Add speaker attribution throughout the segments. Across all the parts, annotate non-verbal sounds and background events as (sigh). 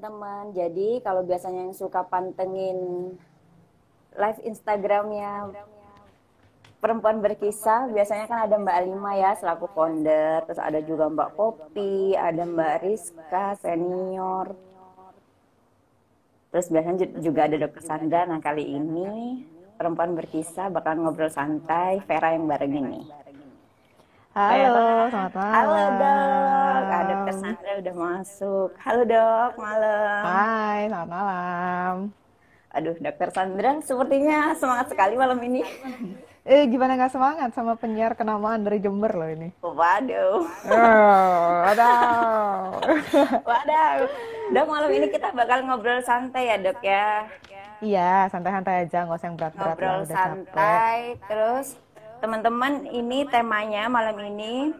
Speaker 1: teman-teman. Jadi kalau biasanya yang suka pantengin live Instagramnya perempuan berkisah, biasanya kan ada Mbak Alima ya selaku founder, terus ada juga Mbak Popi, ada Mbak Rizka senior, terus biasanya juga ada Dokter Sandra. Nah kali ini perempuan berkisah bakal ngobrol santai, Vera yang bareng ini.
Speaker 2: Halo, selamat malam.
Speaker 1: Halo dok, ah, dokter Sandra udah masuk. Halo dok, malam.
Speaker 2: Hai, selamat malam.
Speaker 1: Aduh, dokter Sandra sepertinya semangat sekali malam ini.
Speaker 2: Eh, gimana nggak semangat sama penyiar kenamaan dari Jember loh ini?
Speaker 1: Waduh,
Speaker 2: Oh, aduh. (laughs)
Speaker 1: waduh. Dok, malam ini kita bakal ngobrol santai ya dok ya.
Speaker 2: Iya, santai-santai aja, nggak usah yang berat-berat lah,
Speaker 1: Ngobrol
Speaker 2: udah capek.
Speaker 1: santai, terus teman-teman ini temanya malam ini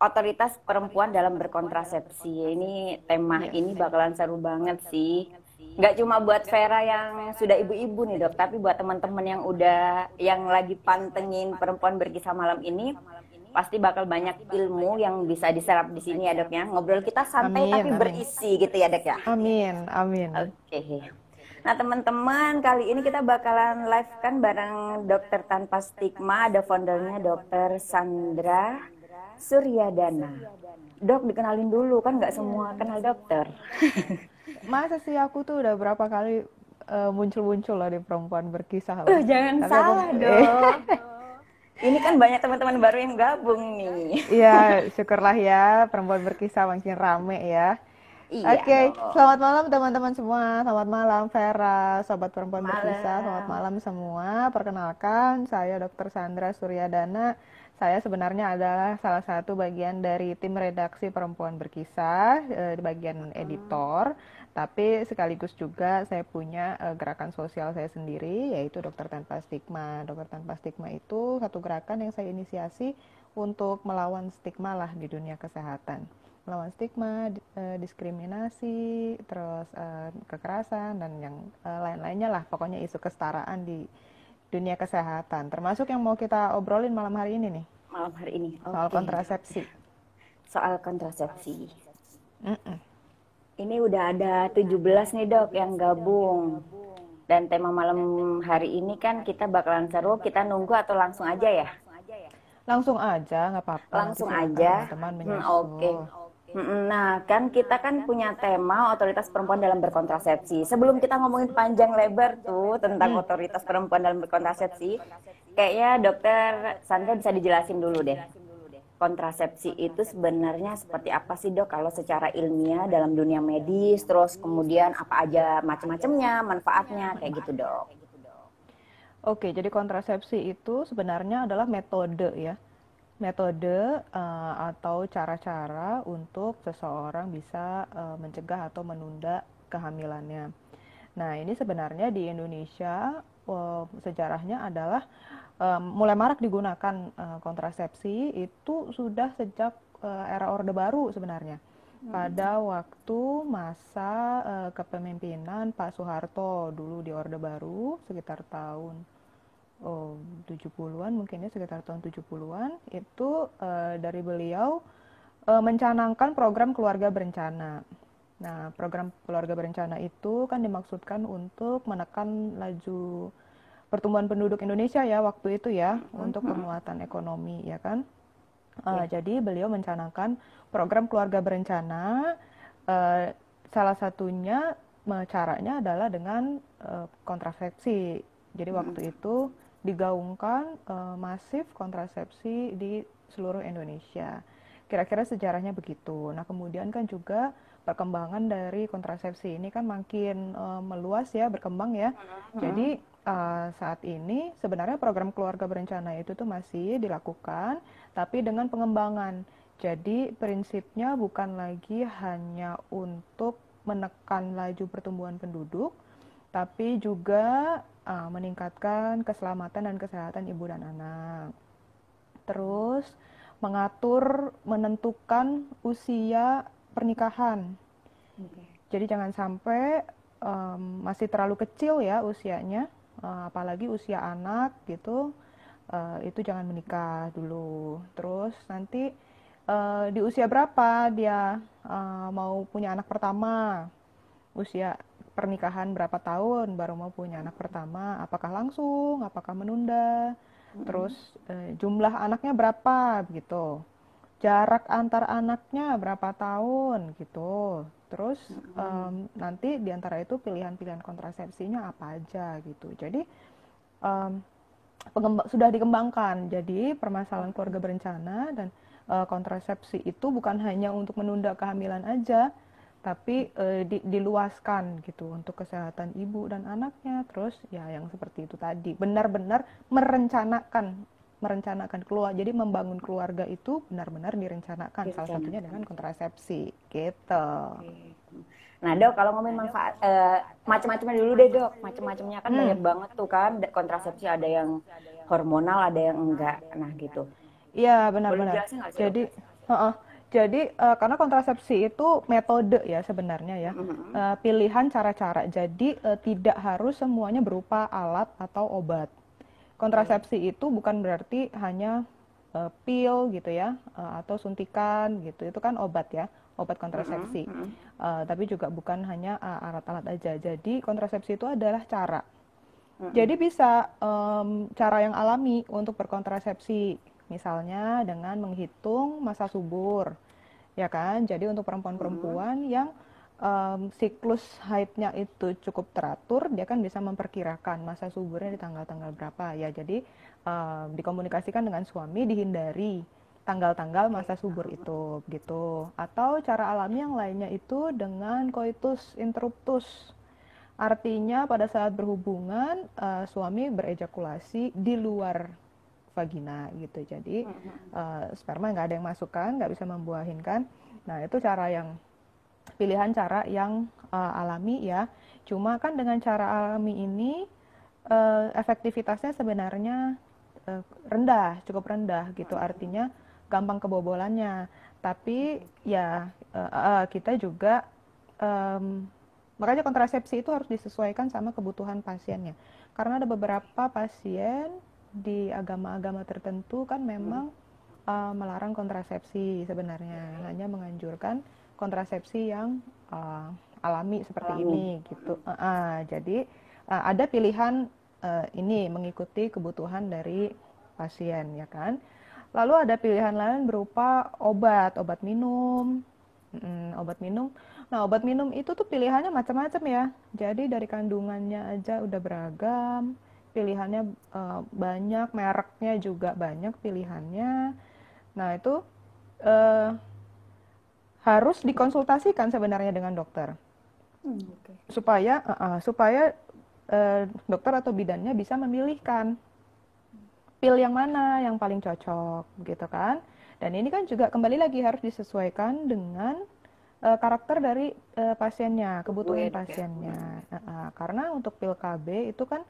Speaker 1: otoritas perempuan dalam berkontrasepsi. Ini tema ini bakalan seru banget sih. Nggak cuma buat Vera yang sudah ibu-ibu nih dok, tapi buat teman-teman yang udah yang lagi pantengin perempuan berkisah malam ini, pasti bakal banyak ilmu yang bisa diserap di sini ya dok ya. Ngobrol kita santai
Speaker 2: Amin,
Speaker 1: tapi
Speaker 2: amin.
Speaker 1: berisi gitu ya dok ya.
Speaker 2: Amin, amin.
Speaker 1: Oke. Nah teman-teman kali ini kita bakalan live kan bareng dokter tanpa stigma ada foundernya dokter Sandra Suryadana. Dok dikenalin dulu kan nggak semua kenal dokter. (laughs)
Speaker 2: Masa sih aku tuh udah berapa kali eh, muncul-muncul loh di perempuan berkisah.
Speaker 1: Eh, jangan
Speaker 2: Tapi aku-
Speaker 1: salah dok. (laughs) Ini kan banyak teman-teman baru yang gabung nih.
Speaker 2: Iya, (laughs) syukurlah ya perempuan berkisah makin rame ya.
Speaker 1: Iya
Speaker 2: Oke,
Speaker 1: dong.
Speaker 2: selamat malam teman-teman semua. Selamat malam Vera, sobat perempuan
Speaker 1: Malam.
Speaker 2: berkisah. Selamat malam semua. Perkenalkan, saya Dr. Sandra Suryadana. Saya sebenarnya adalah salah satu bagian dari tim redaksi perempuan berkisah, eh, di bagian editor. Tapi sekaligus juga saya punya eh, gerakan sosial saya sendiri, yaitu Dokter Tanpa Stigma. Dokter Tanpa Stigma itu satu gerakan yang saya inisiasi untuk melawan stigma lah di dunia kesehatan melawan stigma, eh, diskriminasi, terus eh, kekerasan dan yang eh, lain-lainnya lah, pokoknya isu kesetaraan di dunia kesehatan. Termasuk yang mau kita obrolin malam hari ini nih,
Speaker 1: Malam hari ini.
Speaker 2: soal
Speaker 1: Oke.
Speaker 2: kontrasepsi.
Speaker 1: Soal kontrasepsi.
Speaker 2: Mm-mm.
Speaker 1: Ini udah ada 17 nih dok yang gabung. Dan tema malam hari ini kan kita bakalan seru, kita nunggu atau langsung aja ya?
Speaker 2: Langsung aja, nggak apa-apa.
Speaker 1: Langsung aja.
Speaker 2: Teman-teman
Speaker 1: Hmm. Oke. Mm-mm, Nah, kan kita kan punya tema otoritas perempuan dalam berkontrasepsi. Sebelum kita ngomongin panjang lebar tuh tentang otoritas perempuan dalam berkontrasepsi, kayaknya dokter Sandra bisa dijelasin dulu deh. Kontrasepsi itu sebenarnya seperti apa sih dok kalau secara ilmiah dalam dunia medis, terus kemudian apa aja macam-macamnya, manfaatnya, kayak gitu dok.
Speaker 2: Oke, jadi kontrasepsi itu sebenarnya adalah metode ya. Metode eh, atau cara-cara untuk seseorang bisa eh, mencegah atau menunda kehamilannya. Nah, ini sebenarnya di Indonesia eh, sejarahnya adalah eh, mulai marak digunakan eh, kontrasepsi itu sudah sejak eh, era Orde Baru sebenarnya. Pada waktu masa eh, kepemimpinan Pak Soeharto dulu di Orde Baru sekitar tahun oh, 70-an mungkin ya sekitar tahun 70-an itu eh, dari beliau eh, mencanangkan program keluarga berencana. Nah, program keluarga berencana itu kan dimaksudkan untuk menekan laju pertumbuhan penduduk Indonesia ya waktu itu ya untuk penguatan ekonomi ya kan. Eh, Jadi beliau mencanangkan program keluarga berencana. eh, salah satunya caranya adalah dengan eh, kontrasepsi. Jadi waktu itu digaungkan eh, masif kontrasepsi di seluruh Indonesia. Kira-kira sejarahnya begitu. Nah, kemudian kan juga perkembangan dari kontrasepsi ini kan makin eh, meluas ya, berkembang ya. Jadi eh, saat ini sebenarnya program keluarga berencana itu tuh masih dilakukan, tapi dengan pengembangan. Jadi prinsipnya bukan lagi hanya untuk menekan laju pertumbuhan penduduk, tapi juga uh, meningkatkan keselamatan dan kesehatan ibu dan anak. Terus mengatur, menentukan usia pernikahan. Jadi jangan sampai um, masih terlalu kecil ya usianya, uh, apalagi usia anak gitu, uh, itu jangan menikah dulu. Terus nanti uh, di usia berapa dia uh, mau punya anak pertama, usia pernikahan berapa tahun baru mau punya anak pertama, apakah langsung, apakah menunda, terus uh, jumlah anaknya berapa? Gitu, jarak antar anaknya berapa tahun? Gitu, terus um, nanti di antara itu pilihan-pilihan kontrasepsinya apa aja? Gitu, jadi um, sudah dikembangkan, jadi permasalahan keluarga berencana dan uh, kontrasepsi itu bukan hanya untuk menunda kehamilan aja, tapi uh, di, diluaskan gitu untuk kesehatan ibu dan anaknya. Terus ya yang seperti itu tadi, benar-benar merencanakan merencanakan keluar. Jadi membangun keluarga itu benar-benar direncanakan. Salah satunya dengan kontrasepsi, gitu.
Speaker 1: Nah dok, kalau ngomongin manfaat uh, macam-macamnya dulu deh dok. Macam-macamnya kan hmm. banyak banget tuh kan kontrasepsi ada yang hormonal, ada yang enggak. Nah gitu.
Speaker 2: Iya benar-benar. Jadi, uh -uh. Jadi uh, karena kontrasepsi itu metode ya sebenarnya ya, mm-hmm. uh, pilihan cara-cara. Jadi uh, tidak harus semuanya berupa alat atau obat. Kontrasepsi okay. itu bukan berarti hanya uh, pil gitu ya, uh, atau suntikan gitu. Itu kan obat ya, obat kontrasepsi. Mm-hmm. Uh, tapi juga bukan hanya uh, alat-alat aja. Jadi kontrasepsi itu adalah cara. Mm-hmm. Jadi bisa um, cara yang alami untuk berkontrasepsi Misalnya dengan menghitung masa subur, ya kan? Jadi untuk perempuan-perempuan hmm. yang um, siklus haidnya itu cukup teratur, dia kan bisa memperkirakan masa suburnya di tanggal-tanggal berapa ya. Jadi um, dikomunikasikan dengan suami, dihindari tanggal-tanggal masa subur itu, gitu. Atau cara alami yang lainnya itu dengan coitus interruptus. Artinya pada saat berhubungan uh, suami berejakulasi di luar vagina gitu. Jadi uh, sperma nggak ada yang masukkan, nggak bisa membuahin kan. Nah itu cara yang pilihan cara yang uh, alami ya. Cuma kan dengan cara alami ini uh, efektivitasnya sebenarnya uh, rendah, cukup rendah gitu. Artinya gampang kebobolannya. Tapi ya uh, uh, kita juga um, makanya kontrasepsi itu harus disesuaikan sama kebutuhan pasiennya. Karena ada beberapa pasien di agama-agama tertentu kan memang uh, melarang kontrasepsi sebenarnya. Hanya menganjurkan kontrasepsi yang uh, alami seperti alami. ini gitu. Uh, uh, jadi uh, ada pilihan uh, ini mengikuti kebutuhan dari pasien ya kan? Lalu ada pilihan lain berupa obat obat minum. Hmm, obat minum. Nah obat minum itu tuh pilihannya macam-macam ya. Jadi dari kandungannya aja udah beragam pilihannya uh, banyak, mereknya juga banyak pilihannya. Nah, itu uh, harus dikonsultasikan sebenarnya dengan dokter. Hmm, okay. Supaya uh, uh, supaya uh, dokter atau bidannya bisa memilihkan pil yang mana yang paling cocok gitu kan. Dan ini kan juga kembali lagi harus disesuaikan dengan uh, karakter dari uh, pasiennya, kebutuhan pasiennya. Uh, uh, karena untuk pil KB itu kan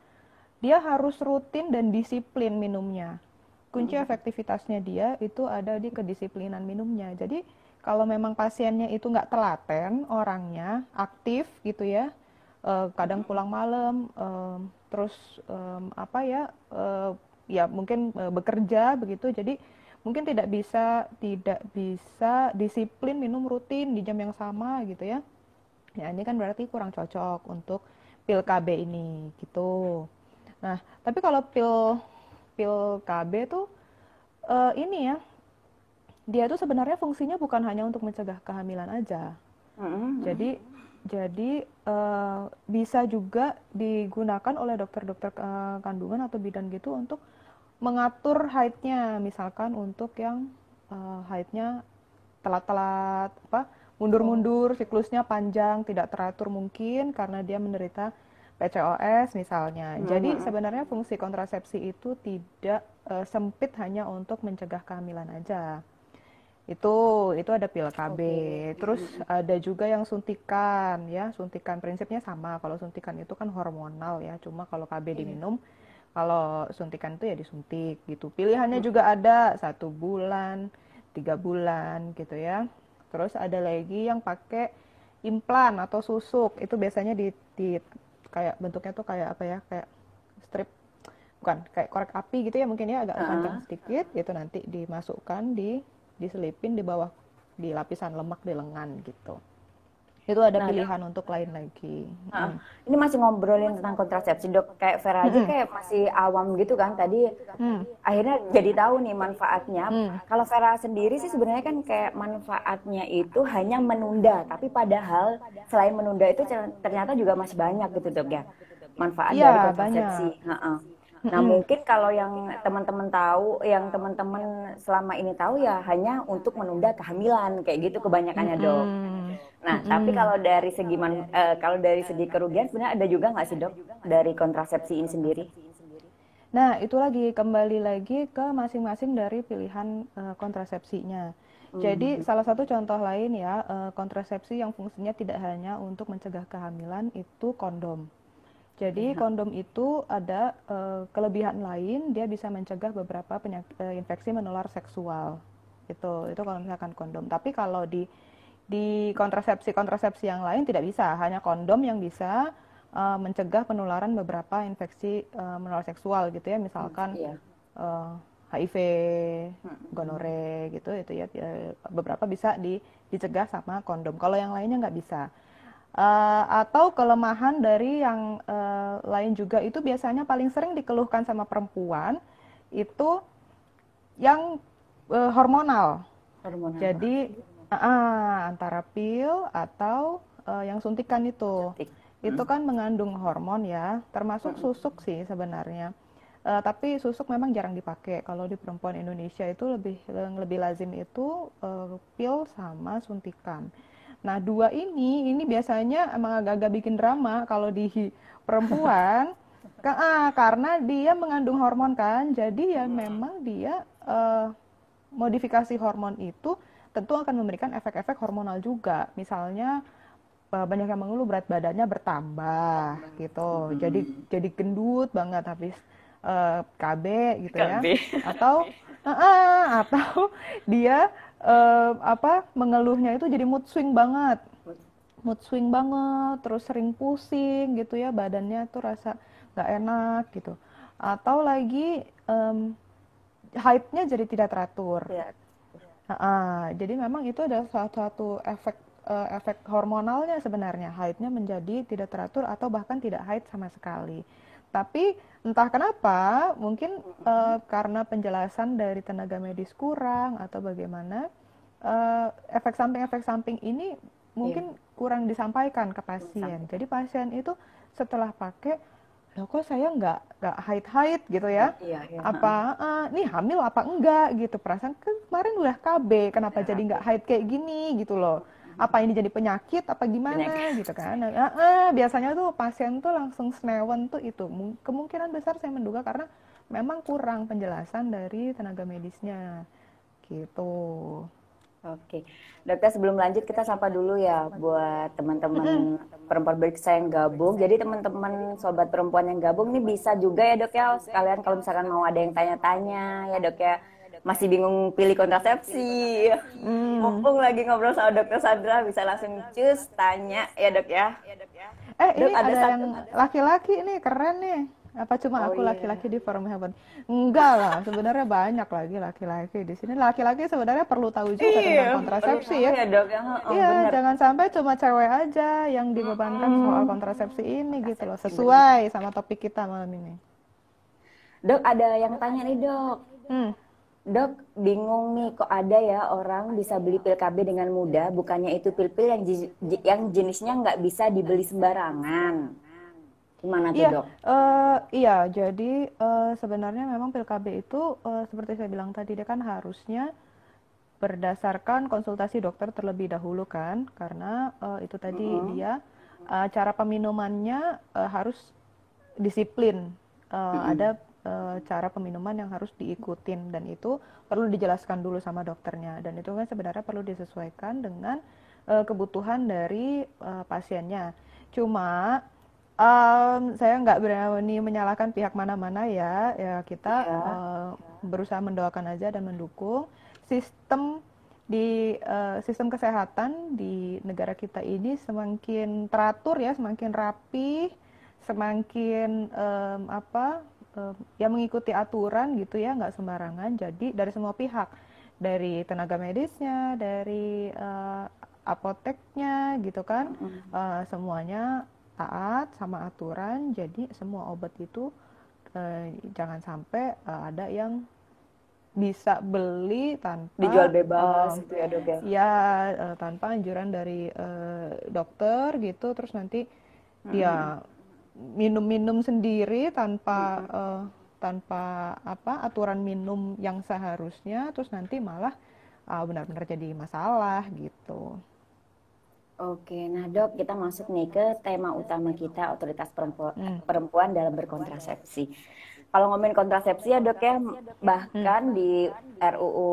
Speaker 2: dia harus rutin dan disiplin minumnya. Kunci hmm. efektivitasnya dia itu ada di kedisiplinan minumnya. Jadi kalau memang pasiennya itu nggak telaten orangnya, aktif gitu ya, uh, kadang hmm. pulang malam, uh, terus um, apa ya, uh, ya mungkin uh, bekerja begitu, jadi mungkin tidak bisa tidak bisa disiplin minum rutin di jam yang sama gitu ya. Ya ini kan berarti kurang cocok untuk pil KB ini gitu. Nah, tapi kalau pil pil KB tuh uh, ini ya, dia tuh sebenarnya fungsinya bukan hanya untuk mencegah kehamilan aja. Mm-hmm. Jadi jadi uh, bisa juga digunakan oleh dokter-dokter uh, kandungan atau bidan gitu untuk mengatur haidnya, misalkan untuk yang uh, haidnya telat-telat apa mundur-mundur siklusnya panjang tidak teratur mungkin karena dia menderita PCOS misalnya. Hmm. Jadi sebenarnya fungsi kontrasepsi itu tidak uh, sempit hanya untuk mencegah kehamilan aja. Itu itu ada pil KB. Okay. Terus ada juga yang suntikan ya. Suntikan prinsipnya sama. Kalau suntikan itu kan hormonal ya. Cuma kalau KB yeah. diminum, kalau suntikan itu ya disuntik gitu. Pilihannya hmm. juga ada satu bulan, tiga bulan gitu ya. Terus ada lagi yang pakai implan atau susuk. Itu biasanya di, di kayak bentuknya tuh kayak apa ya kayak strip bukan kayak korek api gitu ya mungkin ya agak uh -huh. panjang sedikit itu nanti dimasukkan di diselipin di bawah di lapisan lemak di lengan gitu. Itu ada
Speaker 1: Nah,
Speaker 2: pilihan untuk lain lagi.
Speaker 1: Nah,
Speaker 2: Mm.
Speaker 1: ini masih ngobrolin tentang kontrasepsi dok. Kayak Vera aja kayak masih awam gitu kan tadi.
Speaker 2: Hmm.
Speaker 1: Akhirnya jadi tahu nih manfaatnya.
Speaker 2: Hmm.
Speaker 1: Kalau Vera sendiri sih sebenarnya kan kayak manfaatnya itu hanya menunda. Tapi padahal selain menunda itu ternyata juga masih banyak gitu dok ya. Manfaat
Speaker 2: Iya,
Speaker 1: dari kontrasepsi.
Speaker 2: banyak.
Speaker 1: Ha-ha. Nah mungkin kalau yang teman-teman tahu, yang teman-teman selama ini tahu ya hanya untuk menunda kehamilan kayak gitu kebanyakannya dok.
Speaker 2: Hmm.
Speaker 1: Nah, tapi kalau dari segi man- eh, kalau dari segi kerugian sebenarnya ada juga nggak sih dok dari kontrasepsi ini sendiri?
Speaker 2: Nah, itu lagi kembali lagi ke masing-masing dari pilihan eh, kontrasepsinya. Jadi salah satu contoh lain ya eh, kontrasepsi yang fungsinya tidak hanya untuk mencegah kehamilan itu kondom. Jadi kondom itu ada eh, kelebihan lain, dia bisa mencegah beberapa penyakit eh, infeksi menular seksual. Itu itu kalau misalkan kondom. Tapi kalau di di kontrasepsi kontrasepsi yang lain tidak bisa, hanya kondom yang bisa eh, mencegah penularan beberapa infeksi eh, menular seksual gitu ya, misalkan
Speaker 1: Iya.
Speaker 2: eh, HIV, gonore gitu itu ya eh, beberapa bisa di, dicegah sama kondom. Kalau yang lainnya nggak bisa. Eh, atau kelemahan dari yang eh, lain juga itu biasanya paling sering dikeluhkan sama perempuan itu yang eh, hormonal.
Speaker 1: Hormonal.
Speaker 2: Jadi ah, antara pil atau eh, yang suntikan itu.
Speaker 1: Suntik.
Speaker 2: Itu kan mengandung hormon ya, termasuk susuk sih sebenarnya. Eh, tapi susuk memang jarang dipakai. Kalau di perempuan Indonesia itu lebih lebih lazim itu eh, pil sama suntikan. Nah, dua ini ini biasanya emang agak-agak bikin drama kalau di perempuan (laughs) ah, karena dia mengandung hormon kan. Jadi ya memang dia eh, modifikasi hormon itu tentu akan memberikan efek-efek hormonal juga. Misalnya eh, banyak yang mengeluh berat badannya bertambah gitu. Jadi jadi gendut banget habis eh, KB gitu ya.
Speaker 1: KB. (laughs)
Speaker 2: Atau ah, ah, atau dia eh, apa mengeluhnya itu jadi mood swing banget. Mood swing banget, terus sering pusing gitu ya, badannya tuh rasa nggak enak gitu. Atau lagi em, haidnya jadi tidak teratur.
Speaker 1: Ya.
Speaker 2: Ah, jadi memang itu ada salah satu efek eh, efek hormonalnya sebenarnya haidnya menjadi tidak teratur atau bahkan tidak haid sama sekali. Tapi entah kenapa mungkin eh, karena penjelasan dari tenaga medis kurang atau bagaimana eh, efek samping-efek samping ini mungkin kurang disampaikan ke pasien. Jadi pasien itu setelah pakai loh kok saya nggak nggak haid haid gitu ya?
Speaker 1: Iya, iya.
Speaker 2: apa eh, nih hamil apa enggak? Gitu. Perasaan kemarin udah KB kenapa jadi nggak haid kayak gini? Gitu loh apa ini jadi penyakit? Apa gimana?
Speaker 1: Penyakit.
Speaker 2: gitu kan. Nah, eh, eh, biasanya tuh pasien tuh langsung snewen tuh itu. Mung- kemungkinan besar saya menduga karena memang kurang penjelasan dari tenaga medisnya. Gitu.
Speaker 1: Oke, dokter sebelum lanjut kita sapa dulu ya buat teman-teman perempuan berkesah yang gabung. Jadi teman-teman sobat perempuan yang gabung ini bisa juga ya dok ya. Sekalian kalau misalkan mau ada yang tanya-tanya ya dok ya masih bingung pilih kontrasepsi. Mumpung lagi ngobrol sama dokter Sandra bisa langsung cus tanya ya dok ya.
Speaker 2: eh
Speaker 1: Dok,
Speaker 2: ini
Speaker 1: ada
Speaker 2: ada yang laki-laki nih keren nih apa cuma
Speaker 1: Oh,
Speaker 2: aku
Speaker 1: iya.
Speaker 2: laki-laki di forum heaven enggak lah sebenarnya banyak lagi laki-laki di sini laki-laki sebenarnya perlu tahu juga tentang kontrasepsi ya
Speaker 1: ya dok ya. Oh,
Speaker 2: Iya,
Speaker 1: benar.
Speaker 2: jangan sampai cuma cewek aja yang dibebankan soal kontrasepsi ini gitu loh. Sesuai sama topik kita malam ini.
Speaker 1: Dok ada yang tanya nih dok.
Speaker 2: Hmm.
Speaker 1: Dok, bingung nih kok ada ya orang bisa beli pil KB dengan mudah, bukannya itu pil-pil yang yang jenisnya nggak bisa dibeli sembarangan. Gimana tuh
Speaker 2: Iya,
Speaker 1: dok?
Speaker 2: eh, iya. Jadi eh, sebenarnya memang pil KB itu eh, seperti saya bilang tadi dia kan harusnya berdasarkan konsultasi dokter terlebih dahulu kan, karena eh, itu tadi dia eh, cara peminumannya eh, harus disiplin. Eh, Ada eh, cara peminuman yang harus diikutin dan itu perlu dijelaskan dulu sama dokternya dan itu kan sebenarnya perlu disesuaikan dengan eh, kebutuhan dari eh, pasiennya. Cuma em, saya nggak berani menyalahkan pihak mana-mana ya. Ya kita
Speaker 1: Iya.
Speaker 2: eh, berusaha mendoakan aja dan mendukung sistem di eh, sistem kesehatan di negara kita ini semakin teratur ya, semakin rapi, semakin em, apa ya mengikuti aturan gitu ya, nggak sembarangan. Jadi dari semua pihak. dari tenaga medisnya, dari uh, apoteknya gitu kan, uh, semuanya taat sama aturan. Jadi semua obat itu uh, jangan sampai uh, ada yang bisa beli tanpa
Speaker 1: dijual bebas um, gitu ya dok ya
Speaker 2: ya uh, tanpa anjuran dari uh, dokter gitu terus nanti hmm. dia minum-minum sendiri tanpa hmm. uh, tanpa apa aturan minum yang seharusnya terus nanti malah benar benar-benar jadi masalah gitu.
Speaker 1: Oke, nah dok kita masuk nih ke tema utama kita otoritas perempuan, hmm. perempuan dalam berkontrasepsi kalau ngomongin kontrasepsi ya dok ya bahkan hmm. di RUU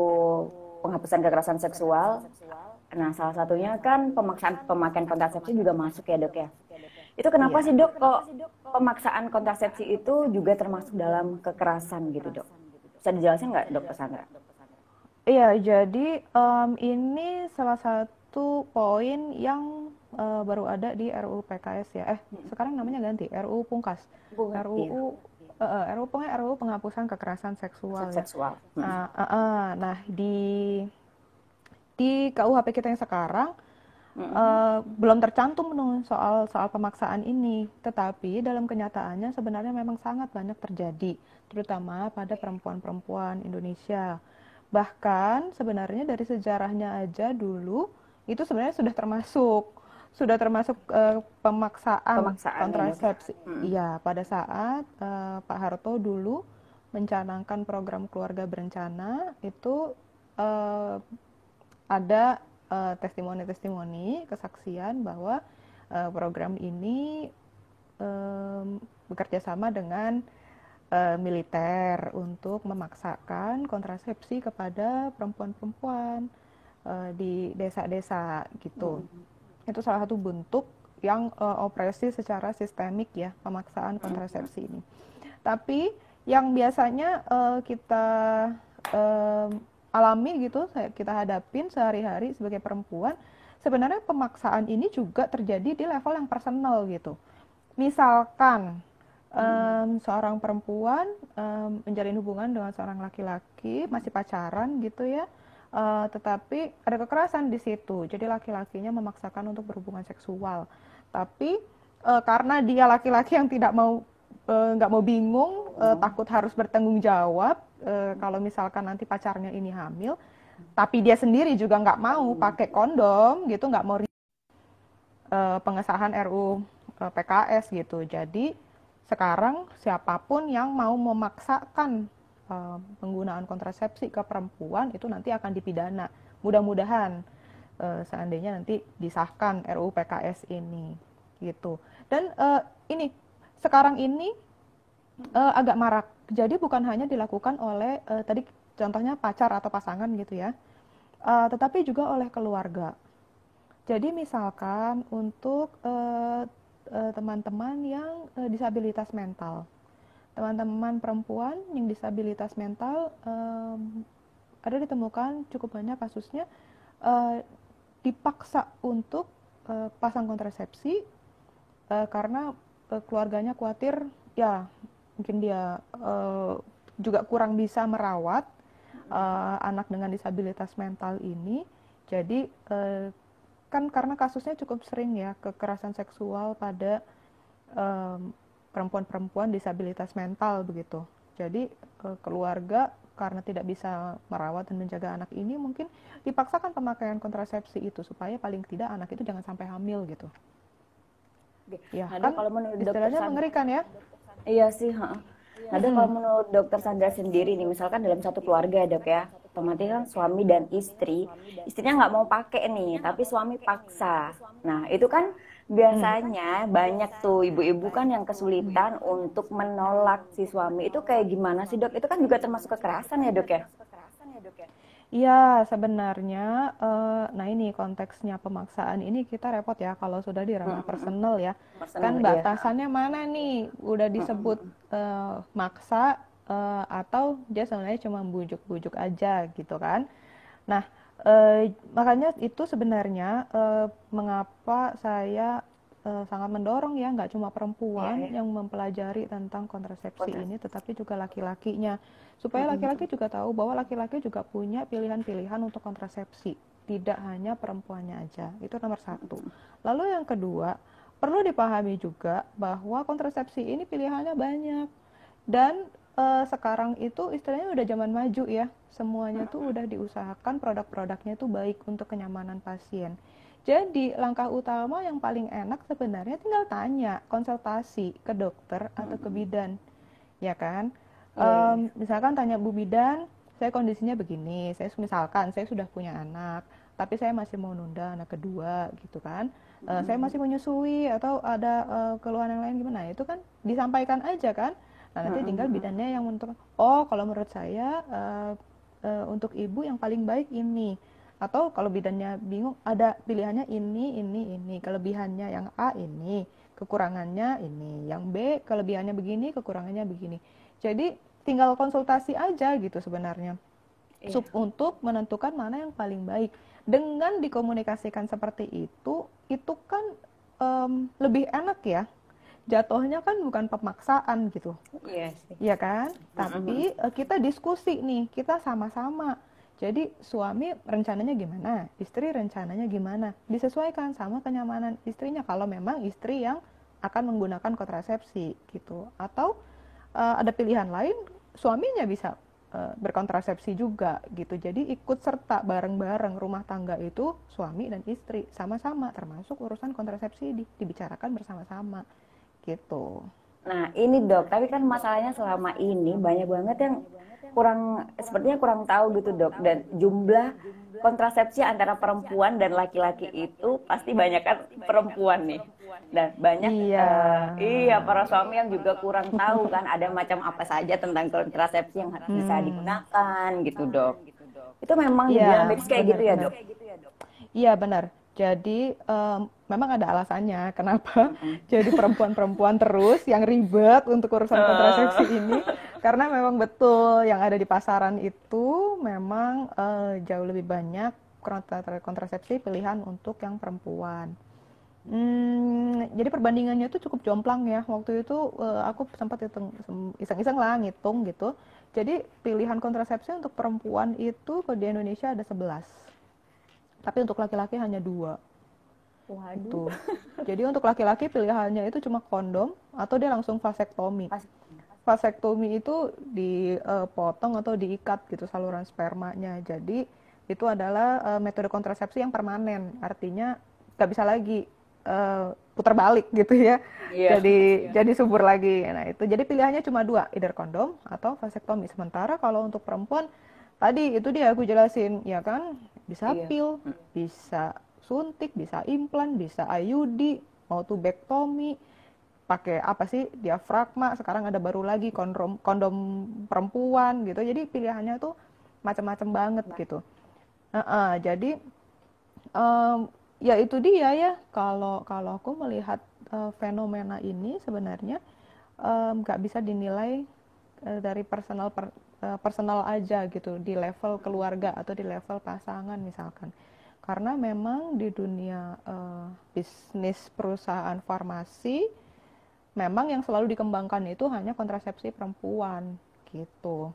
Speaker 1: penghapusan kekerasan seksual nah salah satunya kan pemaksaan pemakaian kontrasepsi juga masuk ya dok ya itu kenapa iya. sih dok kok pemaksaan kontrasepsi itu juga termasuk dalam kekerasan gitu dok bisa dijelasin nggak dok Sandra?
Speaker 2: Iya jadi um, ini salah satu poin yang uh, baru ada di RUU PKS ya eh hmm. sekarang namanya ganti RUU Pungkas RUU iya uh, RUU pokoknya RUU penghapusan kekerasan seksual.
Speaker 1: Ya. Seksual.
Speaker 2: Ya. Uh, uh, uh, nah di di KUHP kita yang sekarang uh, belum tercantum soal soal pemaksaan ini, tetapi dalam kenyataannya sebenarnya memang sangat banyak terjadi, terutama pada perempuan-perempuan Indonesia. Bahkan sebenarnya dari sejarahnya aja dulu itu sebenarnya sudah termasuk sudah termasuk uh, pemaksaan, pemaksaan kontrasepsi. Hmm. Iya, pada saat uh, Pak Harto dulu mencanangkan program keluarga berencana itu uh, ada testimoni-testimoni kesaksian bahwa uh, program ini um, bekerja sama dengan uh, militer untuk memaksakan kontrasepsi kepada perempuan-perempuan uh, di desa-desa gitu. Hmm itu salah satu bentuk yang uh, operasi secara sistemik ya pemaksaan kontrasepsi ini. Tapi yang biasanya uh, kita uh, alami gitu, kita hadapin sehari-hari sebagai perempuan, sebenarnya pemaksaan ini juga terjadi di level yang personal gitu. Misalkan um, seorang perempuan um, menjalin hubungan dengan seorang laki-laki, masih pacaran gitu ya uh, tetapi ada kekerasan di situ. Jadi laki-lakinya memaksakan untuk berhubungan seksual. Tapi uh, karena dia laki-laki yang tidak mau nggak uh, mau bingung, uh, takut harus bertanggung jawab uh, kalau misalkan nanti pacarnya ini hamil, tapi dia sendiri juga nggak mau pakai kondom gitu, nggak mau uh, pengesahan RU uh, PKS gitu. Jadi sekarang siapa pun yang mau memaksakan uh, penggunaan kontrasepsi ke perempuan itu nanti akan dipidana. Mudah-mudahan uh, seandainya nanti disahkan RUU PKS ini gitu. Dan uh, ini sekarang ini uh, agak marak. Jadi bukan hanya dilakukan oleh uh, tadi contohnya pacar atau pasangan gitu ya, uh, tetapi juga oleh keluarga. Jadi misalkan untuk teman-teman uh, uh, yang uh, disabilitas mental, teman-teman perempuan yang disabilitas mental um, ada ditemukan cukup banyak kasusnya uh, dipaksa untuk uh, pasang kontrasepsi uh, karena keluarganya khawatir ya mungkin dia uh, juga kurang bisa merawat uh, anak dengan disabilitas mental ini jadi uh, kan karena kasusnya cukup sering ya kekerasan seksual pada um, perempuan-perempuan disabilitas mental begitu. Jadi keluarga karena tidak bisa merawat dan menjaga anak ini mungkin dipaksakan pemakaian kontrasepsi itu supaya paling tidak anak itu jangan sampai hamil gitu.
Speaker 1: Ya, nah, kan kalau menurut
Speaker 2: istilahnya Sandra, mengerikan ya.
Speaker 1: Iya sih, ha. Nah, hmm. kalau menurut dokter Sandra sendiri nih, misalkan dalam satu keluarga dok ya, otomatis kan suami dan istri, istrinya nggak mau pakai nih, tapi suami paksa. Nah, itu kan biasanya hmm. banyak tuh ibu-ibu kan yang kesulitan untuk menolak si suami itu kayak gimana sih dok? Itu kan juga termasuk kekerasan ya dok ya?
Speaker 2: Iya, sebenarnya, uh, nah ini konteksnya pemaksaan ini kita repot ya kalau sudah di ranah personal ya. Personal, kan iya. batasannya mana nih? Udah disebut uh, maksa uh, atau dia sebenarnya cuma bujuk-bujuk aja gitu kan? Nah, Uh, makanya itu sebenarnya uh, mengapa saya uh, sangat mendorong ya, nggak cuma perempuan
Speaker 1: Iya, iya.
Speaker 2: yang mempelajari tentang kontrasepsi ini, tetapi juga laki-lakinya. Supaya laki-laki juga tahu bahwa laki-laki juga punya pilihan-pilihan untuk kontrasepsi, tidak hanya perempuannya aja. Itu nomor satu. Lalu yang kedua, perlu dipahami juga bahwa kontrasepsi ini pilihannya banyak dan eh, sekarang itu istilahnya udah zaman maju ya, semuanya tuh udah diusahakan produk-produknya itu baik untuk kenyamanan pasien. Jadi langkah utama yang paling enak sebenarnya tinggal tanya, konsultasi ke dokter atau ke bidan, ya kan? Em, misalkan tanya Bu Bidan, saya kondisinya begini, saya misalkan saya sudah punya anak, tapi saya masih mau nunda anak kedua gitu kan, Eh, saya masih menyusui atau ada eh, keluhan yang lain gimana, itu kan disampaikan aja kan, nah nanti tinggal bidannya yang menentukan, oh kalau menurut saya eh, eh, untuk ibu yang paling baik ini, atau kalau bidannya bingung ada pilihannya ini, ini, ini, kelebihannya yang A ini, kekurangannya ini, yang B kelebihannya begini, kekurangannya begini. Jadi tinggal konsultasi aja gitu sebenarnya.
Speaker 1: Iya.
Speaker 2: Sup untuk menentukan mana yang paling baik. Dengan dikomunikasikan seperti itu, itu kan em, lebih enak ya. Jatuhnya kan bukan pemaksaan gitu.
Speaker 1: Iya sih.
Speaker 2: Iya kan? Tapi eh, kita diskusi nih, kita sama-sama. Jadi suami rencananya gimana, istri rencananya gimana, disesuaikan sama kenyamanan istrinya kalau memang istri yang akan menggunakan kontrasepsi gitu. Atau eh, ada pilihan lain, suaminya bisa eh, berkontrasepsi juga gitu. Jadi ikut serta bareng-bareng rumah tangga itu suami dan istri sama-sama termasuk urusan kontrasepsi di- dibicarakan bersama-sama gitu.
Speaker 1: Nah, ini dok, tapi kan masalahnya selama ini banyak banget yang kurang, sepertinya kurang tahu gitu dok. Dan jumlah kontrasepsi antara perempuan dan laki-laki itu pasti banyak kan perempuan nih. Dan banyak,
Speaker 2: Iya.
Speaker 1: eh, iya para suami yang juga kurang tahu kan ada macam apa saja tentang kontrasepsi yang bisa digunakan gitu dok. Itu memang di bidang medis kayak gitu ya dok?
Speaker 2: Iya benar. Jadi em, memang ada alasannya kenapa (laughs) jadi perempuan-perempuan terus yang ribet untuk urusan kontrasepsi ini karena memang betul yang ada di pasaran itu memang eh, jauh lebih banyak kontra- kontrasepsi pilihan untuk yang perempuan. Hmm, jadi perbandingannya itu cukup jomplang ya. Waktu itu eh, aku sempat hitung iseng-iseng lah ngitung gitu. Jadi pilihan kontrasepsi untuk perempuan itu ke di Indonesia ada 11. Tapi untuk laki-laki hanya dua.
Speaker 1: Waduh.
Speaker 2: Gitu. (laughs) Jadi untuk laki-laki pilihannya itu cuma kondom atau dia langsung vasektomi. Vasektomi itu dipotong atau diikat gitu saluran spermanya. Jadi itu adalah eh, metode kontrasepsi yang permanen. Artinya nggak bisa lagi eh, putar balik gitu ya.
Speaker 1: Iya.
Speaker 2: Jadi jadi subur lagi. Nah itu jadi pilihannya cuma dua, either kondom atau vasektomi. Sementara kalau untuk perempuan tadi itu dia aku jelasin ya kan bisa
Speaker 1: Iya.
Speaker 2: pil, bisa suntik, bisa implan, bisa IUD, mau tubektomi, pakai apa sih diafragma. Sekarang ada baru lagi kondom kondom perempuan gitu. Jadi pilihannya tuh macam-macam banget gitu. Heeh, jadi em, ya itu dia ya kalau kalau aku melihat eh, fenomena ini sebenarnya nggak bisa dinilai eh, dari personal per- eh, personal aja gitu di level keluarga atau di level pasangan misalkan. Karena memang di dunia eh, bisnis perusahaan farmasi memang yang selalu dikembangkan itu hanya kontrasepsi perempuan gitu.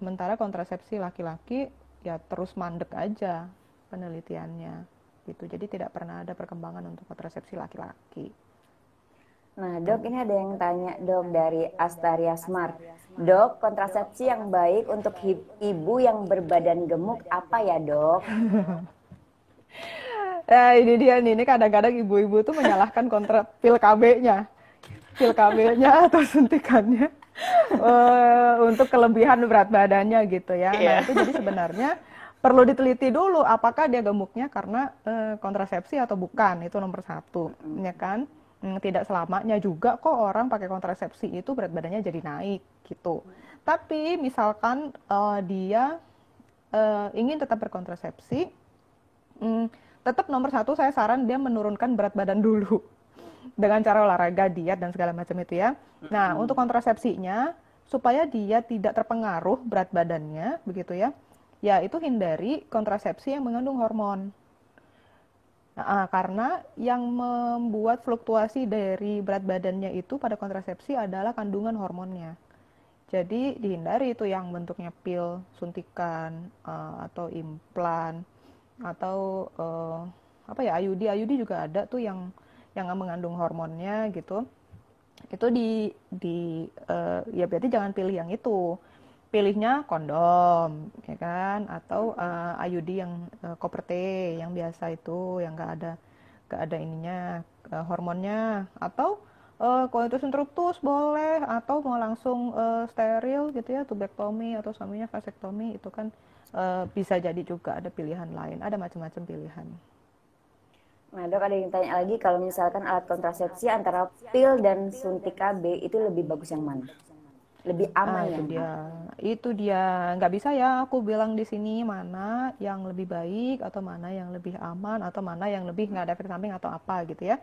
Speaker 2: Sementara kontrasepsi laki-laki ya terus mandek aja penelitiannya gitu. Jadi tidak pernah ada perkembangan untuk kontrasepsi laki-laki
Speaker 1: Nah, dok, ini ada yang tanya, dok, dari Astaria Smart. Dok, kontrasepsi yang baik untuk ibu yang berbadan gemuk apa ya, dok?
Speaker 2: Nah, (laughs) ini dia nih, ini kadang-kadang ibu-ibu tuh menyalahkan kontra pil KB-nya. Pil KB-nya (laughs) atau suntikannya eh, untuk kelebihan berat badannya gitu ya. Nah,
Speaker 1: Iya.
Speaker 2: itu jadi sebenarnya perlu diteliti dulu apakah dia gemuknya karena eh, kontrasepsi atau bukan. Itu nomor satu, ya kan? Hmm, Tidak selamanya juga kok orang pakai kontrasepsi itu berat badannya jadi naik gitu. Tapi misalkan eh, dia eh, ingin tetap berkontrasepsi, Hmm, tetap nomor satu saya saran dia menurunkan berat badan dulu (laughs) dengan cara olahraga, diet dan segala macam itu ya. Nah untuk kontrasepsinya supaya dia tidak terpengaruh berat badannya begitu ya, ya itu hindari kontrasepsi yang mengandung hormon. Nah, karena yang membuat fluktuasi dari berat badannya itu pada kontrasepsi adalah kandungan hormonnya. Jadi dihindari itu yang bentuknya pil, suntikan, uh, atau implan, atau uh, apa ya IUD, IUD juga ada tuh yang yang mengandung hormonnya gitu. Itu di di uh, ya berarti jangan pilih yang itu. Pilihnya kondom, ya kan? Atau uh, IUD yang uh, koper T yang biasa itu yang enggak ada enggak ada ininya uh, hormonnya atau uh, coitus interruptus boleh atau mau langsung uh, steril gitu ya tubektomi atau suaminya vasektomi itu kan uh, bisa jadi juga ada pilihan lain ada macam-macam pilihan.
Speaker 1: Nah dok ada yang tanya lagi kalau misalkan alat kontrasepsi antara pil dan suntik KB itu lebih bagus yang mana? Lebih aman
Speaker 2: ah,
Speaker 1: ya?
Speaker 2: Itu dia, itu dia nggak bisa ya aku bilang di sini mana yang lebih baik atau mana yang lebih aman atau mana yang lebih nggak ada efek samping atau apa gitu ya.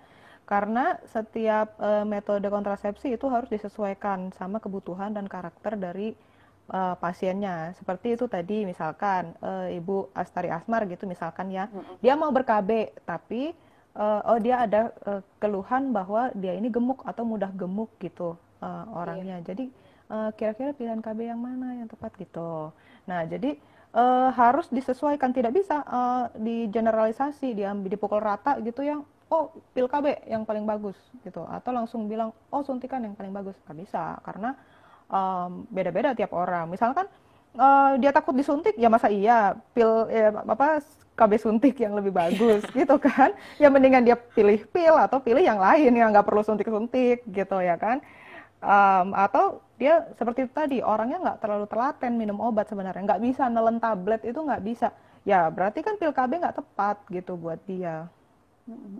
Speaker 2: Karena setiap uh, metode kontrasepsi itu harus disesuaikan sama kebutuhan dan karakter dari uh, pasiennya. Seperti itu tadi misalkan uh, Ibu Astari Asmar gitu misalkan ya, dia mau ber-KB tapi uh, oh dia ada uh, keluhan bahwa dia ini gemuk atau mudah gemuk gitu uh, orangnya. Iya. Jadi uh, kira-kira pilihan KB yang mana yang tepat gitu. Nah, jadi uh, harus disesuaikan tidak bisa uh, digeneralisasi, diambil dipukul rata gitu yang oh pil KB yang paling bagus gitu atau langsung bilang oh suntikan yang paling bagus nggak bisa karena um, beda-beda tiap orang. Misalkan uh, dia takut disuntik, ya masa iya pil ya, apa KB suntik yang lebih bagus (laughs) gitu kan? Ya mendingan dia pilih pil atau pilih yang lain yang nggak perlu suntik-suntik gitu ya kan? Um, atau dia seperti itu tadi orangnya nggak terlalu telaten minum obat sebenarnya. Nggak bisa nelen tablet itu nggak bisa. Ya berarti kan pil KB nggak tepat gitu buat dia.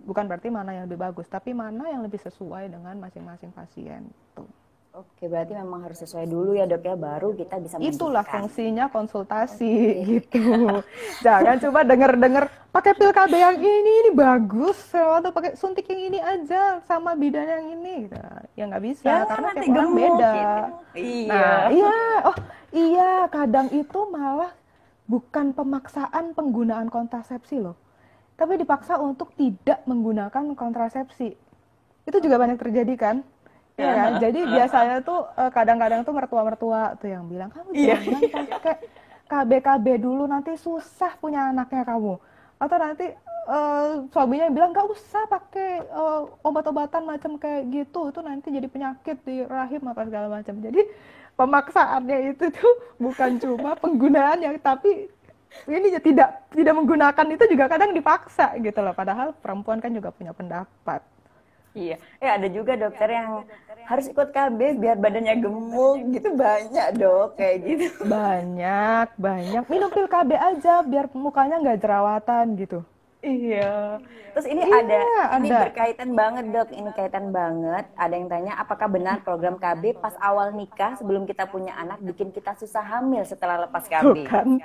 Speaker 2: Bukan berarti mana yang lebih bagus tapi mana yang lebih sesuai dengan masing-masing pasien tuh
Speaker 1: Oke, berarti memang harus sesuai dulu ya dok ya, baru kita bisa
Speaker 2: Itulah fungsinya konsultasi okay. (laughs) gitu. Jangan coba denger-denger pakai pil KB yang ini ini bagus atau pakai suntik yang ini aja sama bidan yang ini. Gitu. Ya nggak bisa ya, karena tiap orang beda. Gitu. Iya. Nah, iya. Oh iya, kadang itu malah bukan pemaksaan penggunaan kontrasepsi loh, tapi dipaksa untuk tidak menggunakan kontrasepsi. Itu juga banyak terjadi kan? Iya kan? Jadi biasanya tuh eh, kadang-kadang tuh mertua-mertua tuh yang bilang kamu yeah. jangan pakai KB-KB dulu nanti susah punya anaknya kamu. Atau nanti uh, suaminya bilang nggak usah pakai uh, obat-obatan macam kayak gitu, itu nanti jadi penyakit di rahim apa segala macam. Jadi pemaksaannya itu tuh bukan cuma penggunaan yang tapi ini tidak tidak menggunakan itu juga kadang dipaksa gitu loh. Padahal perempuan kan juga punya pendapat.
Speaker 1: Iya, eh ada juga dokter yang harus ikut KB biar badannya gemuk gitu banyak dok kayak gitu.
Speaker 2: Banyak, banyak. Minum pil KB aja biar mukanya nggak jerawatan gitu.
Speaker 1: Iya. Terus ini iya, ada, ada, ini berkaitan banget dok, ini kaitan banget. Ada yang tanya, apakah benar program KB pas awal nikah sebelum kita punya anak bikin kita susah hamil setelah lepas KB?
Speaker 2: Bukan,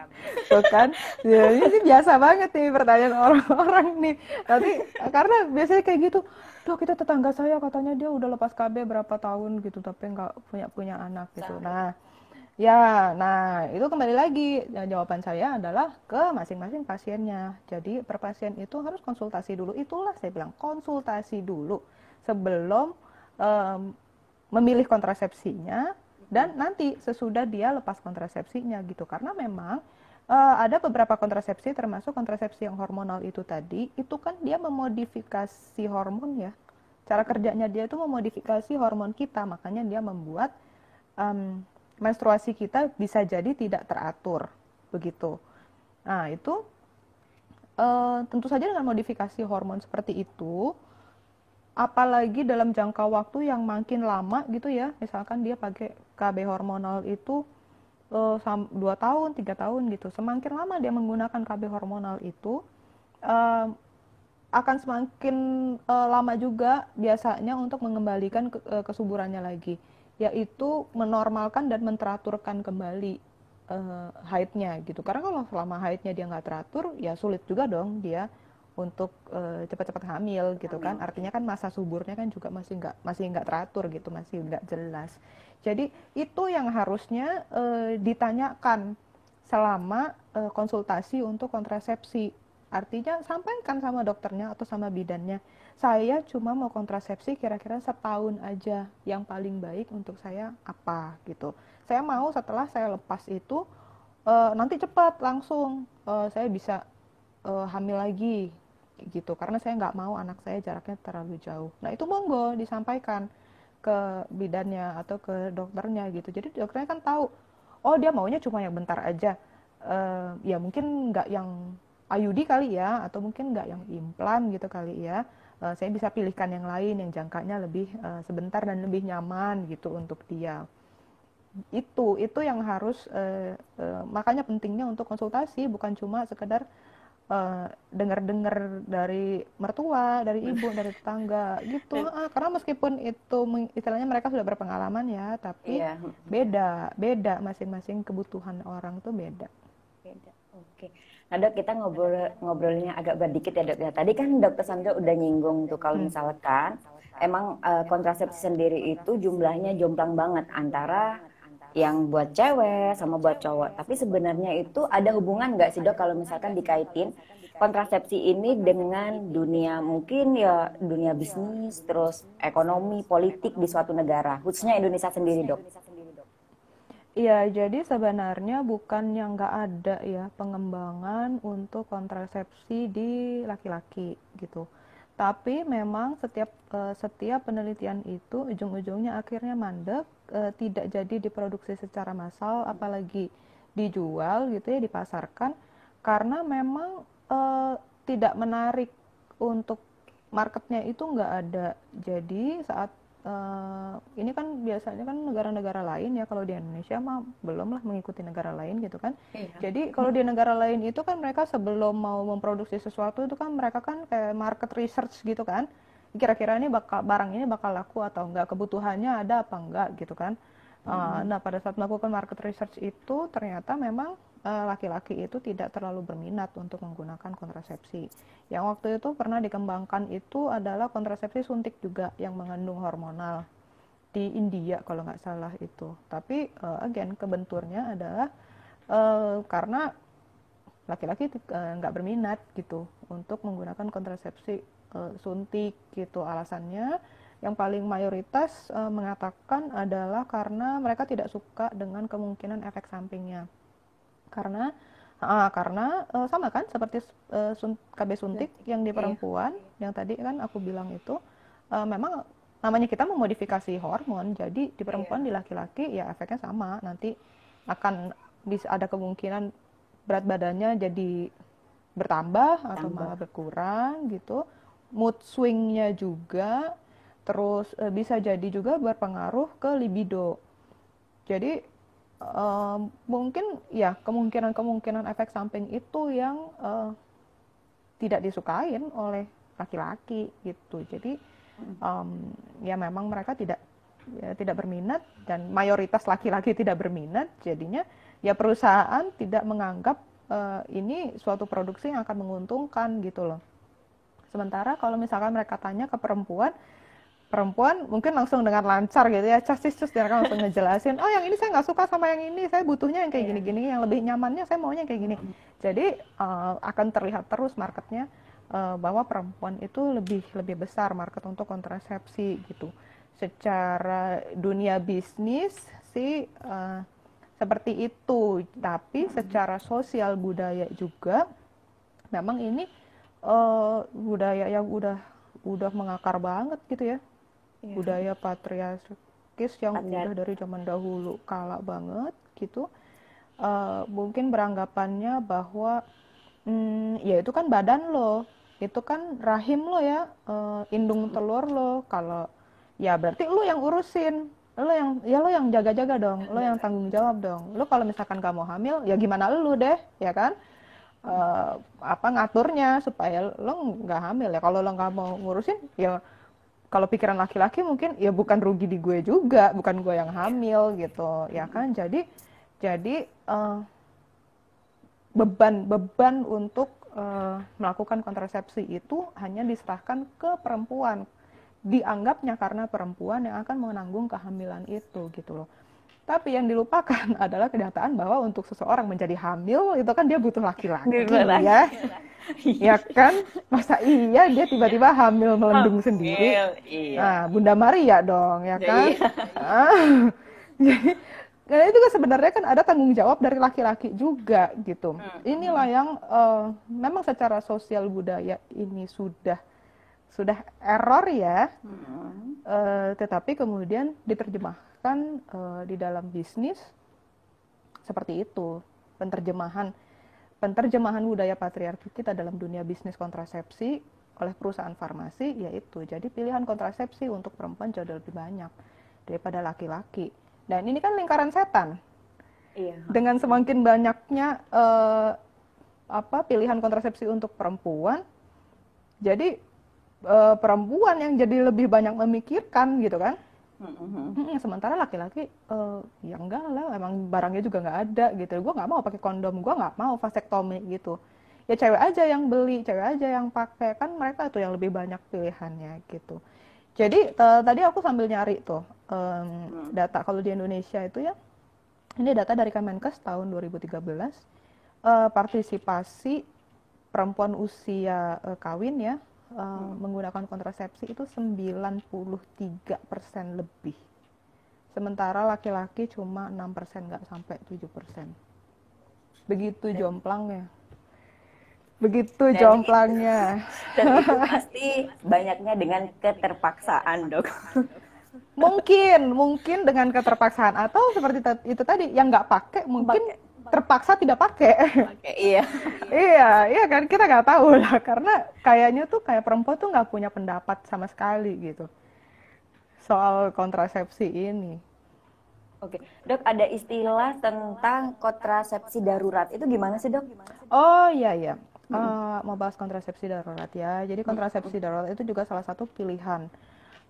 Speaker 2: bukan. Ya, ini biasa banget nih pertanyaan orang-orang nih. Tapi karena biasanya kayak gitu, dok kita tetangga saya katanya dia udah lepas KB berapa tahun gitu, tapi nggak punya punya anak gitu. Nah Ya, nah itu kembali lagi ya, jawaban saya adalah ke masing-masing pasiennya. Jadi per pasien itu harus konsultasi dulu. Itulah saya bilang konsultasi dulu sebelum um, memilih kontrasepsinya dan nanti sesudah dia lepas kontrasepsinya gitu. Karena memang uh, ada beberapa kontrasepsi termasuk kontrasepsi yang hormonal itu tadi itu kan dia memodifikasi hormon ya. Cara kerjanya dia itu memodifikasi hormon kita, makanya dia membuat um, menstruasi kita bisa jadi tidak teratur begitu. Nah itu uh, tentu saja dengan modifikasi hormon seperti itu, apalagi dalam jangka waktu yang makin lama gitu ya, misalkan dia pakai KB hormonal itu uh, dua tahun, tiga tahun gitu, semakin lama dia menggunakan KB hormonal itu uh, akan semakin uh, lama juga biasanya untuk mengembalikan ke, uh, kesuburannya lagi yaitu menormalkan dan menteraturkan kembali uh, haidnya gitu. Karena kalau selama haidnya dia nggak teratur ya sulit juga dong dia untuk uh, cepat-cepat hamil gitu kan. Artinya kan masa suburnya kan juga masih nggak masih nggak teratur gitu masih nggak jelas. Jadi itu yang harusnya uh, ditanyakan selama uh, konsultasi untuk kontrasepsi. Artinya sampaikan sama dokternya atau sama bidannya saya cuma mau kontrasepsi kira-kira setahun aja yang paling baik untuk saya apa gitu. Saya mau setelah saya lepas itu uh, nanti cepat langsung uh, saya bisa uh, hamil lagi gitu. Karena saya nggak mau anak saya jaraknya terlalu jauh. Nah itu monggo disampaikan ke bidannya atau ke dokternya gitu. Jadi dokternya kan tahu oh dia maunya cuma yang bentar aja. Uh, ya mungkin nggak yang IUD kali ya atau mungkin nggak yang implan gitu kali ya uh, saya bisa pilihkan yang lain yang jangkanya lebih uh, sebentar dan lebih nyaman gitu untuk dia itu itu yang harus uh, uh, makanya pentingnya untuk konsultasi bukan cuma sekedar uh, dengar-dengar dari mertua, dari ibu, dari tetangga gitu. Uh, karena meskipun itu istilahnya mereka sudah berpengalaman ya, tapi iya. beda, beda masing-masing kebutuhan orang tuh beda.
Speaker 1: Beda. Oke. Nah dok kita ngobrol ngobrolnya agak berdikit ya dok ya. Tadi kan dokter Sandra udah nyinggung tuh kalau hmm. misalkan emang uh, kontrasepsi sendiri itu jumlahnya jomplang banget antara yang buat cewek sama buat cowok. Tapi sebenarnya itu ada hubungan nggak sih dok kalau misalkan dikaitin kontrasepsi ini dengan dunia mungkin ya dunia bisnis, terus ekonomi, politik di suatu negara, khususnya Indonesia sendiri dok.
Speaker 2: Iya, jadi sebenarnya bukan yang nggak ada ya pengembangan untuk kontrasepsi di laki-laki gitu. Tapi memang setiap uh, setiap penelitian itu ujung-ujungnya akhirnya mandek, uh, tidak jadi diproduksi secara massal, apalagi dijual gitu ya, dipasarkan karena memang uh, tidak menarik untuk marketnya itu nggak ada. Jadi saat uh, ini kan biasanya kan negara-negara lain ya kalau di Indonesia mah belum lah mengikuti negara lain gitu kan. Iya. Jadi kalau di negara lain itu kan mereka sebelum mau memproduksi sesuatu itu kan mereka kan kayak market research gitu kan. Kira-kira ini bakal barang ini bakal laku atau enggak, kebutuhannya ada apa enggak gitu kan. Uh, nah pada saat melakukan market research itu ternyata memang laki-laki itu tidak terlalu berminat untuk menggunakan kontrasepsi. Yang waktu itu pernah dikembangkan itu adalah kontrasepsi suntik juga yang mengandung hormonal di India kalau nggak salah itu. Tapi uh, again kebenturnya adalah uh, karena laki-laki uh, nggak berminat gitu untuk menggunakan kontrasepsi uh, suntik gitu alasannya yang paling mayoritas uh, mengatakan adalah karena mereka tidak suka dengan kemungkinan efek sampingnya karena uh, karena uh, sama kan seperti uh, sun, KB suntik ya. yang di iya. perempuan iya. yang tadi kan aku bilang itu uh, memang namanya kita memodifikasi hormon jadi di perempuan iya. di laki-laki ya efeknya sama nanti akan bisa ada kemungkinan berat badannya jadi bertambah Tambah. atau malah berkurang gitu mood swingnya juga terus e, bisa jadi juga berpengaruh ke libido jadi uh, mungkin ya kemungkinan-kemungkinan efek samping itu yang uh, tidak disukain oleh laki-laki gitu. Jadi um, ya memang mereka tidak ya, tidak berminat dan mayoritas laki-laki tidak berminat. Jadinya ya perusahaan tidak menganggap uh, ini suatu produksi yang akan menguntungkan gitu loh. Sementara kalau misalkan mereka tanya ke perempuan, perempuan mungkin langsung dengan lancar gitu ya casis cus dia langsung ngejelasin oh yang ini saya nggak suka sama yang ini saya butuhnya yang kayak iya. gini-gini yang lebih nyamannya saya maunya kayak gini. Jadi uh, akan terlihat terus marketnya uh, bahwa perempuan itu lebih lebih besar market untuk kontrasepsi gitu. Secara dunia bisnis sih uh, seperti itu. Tapi secara sosial budaya juga memang ini uh, budaya yang udah udah mengakar banget gitu ya yeah. budaya patriarkis yang Patriar. udah dari zaman dahulu kala banget gitu uh, mungkin beranggapannya bahwa hmm, ya itu kan badan lo itu kan rahim lo ya uh, indung telur lo kalau ya berarti lo yang urusin lo yang ya lo yang jaga-jaga dong lo yang tanggung jawab dong lo kalau misalkan kamu hamil ya gimana lo deh ya kan uh, apa ngaturnya supaya lo nggak hamil ya kalau lo nggak mau ngurusin ya kalau pikiran laki-laki mungkin ya bukan rugi di gue juga bukan gue yang hamil gitu ya kan? Jadi jadi uh, beban beban untuk uh, melakukan kontrasepsi itu hanya diserahkan ke perempuan. Dianggapnya karena perempuan yang akan menanggung kehamilan itu gitu loh Tapi yang dilupakan (laughs) adalah kenyataan bahwa untuk seseorang menjadi hamil itu kan dia butuh laki-laki ya. ya kan? Masa iya dia tiba-tiba hamil melendung hamil, sendiri? Iya. Nah, Bunda Maria dong, ya, ya kan? Iya. Ah, (laughs) jadi karena itu kan sebenarnya kan ada tanggung jawab dari laki-laki juga gitu. Hmm. Inilah yang uh, memang secara sosial budaya ini sudah sudah error ya, hmm. uh, tetapi kemudian diterjemahkan uh, di dalam bisnis seperti itu penerjemahan penerjemahan budaya patriarki kita dalam dunia bisnis kontrasepsi oleh perusahaan farmasi yaitu jadi pilihan kontrasepsi untuk perempuan jauh lebih banyak daripada laki-laki dan ini kan lingkaran setan. Iya. Dengan semakin banyaknya uh, apa pilihan kontrasepsi untuk perempuan, jadi uh, perempuan yang jadi lebih banyak memikirkan gitu kan. Mm-hmm. Sementara laki-laki uh, ya enggak lah, emang barangnya juga nggak ada gitu. Gue nggak mau pakai kondom, gue nggak mau vasektomi gitu. Ya cewek aja yang beli, cewek aja yang pakai kan mereka tuh yang lebih banyak pilihannya gitu. Jadi tadi aku sambil nyari tuh um, data kalau di Indonesia itu ya, ini data dari Kemenkes tahun 2013, uh, eh, partisipasi perempuan usia uh, kawin ya uh, hmm. menggunakan kontrasepsi itu 93 persen lebih. Sementara laki-laki cuma 6 persen, nggak sampai 7 persen. Begitu jomplangnya begitu dan jomplangnya.
Speaker 1: Itu, (laughs) dan itu pasti banyaknya dengan keterpaksaan, dok.
Speaker 2: Mungkin, mungkin dengan keterpaksaan atau seperti itu tadi yang nggak pakai mungkin pake. Terpaksa tidak pakai. Pakai,
Speaker 1: iya. (laughs)
Speaker 2: iya, iya kan kita nggak tahu lah karena kayaknya tuh kayak perempuan tuh nggak punya pendapat sama sekali gitu soal kontrasepsi ini.
Speaker 1: Oke, dok ada istilah tentang kontrasepsi darurat itu gimana sih dok?
Speaker 2: Oh iya iya, uh, mau bahas kontrasepsi darurat ya. Jadi kontrasepsi darurat itu juga salah satu pilihan.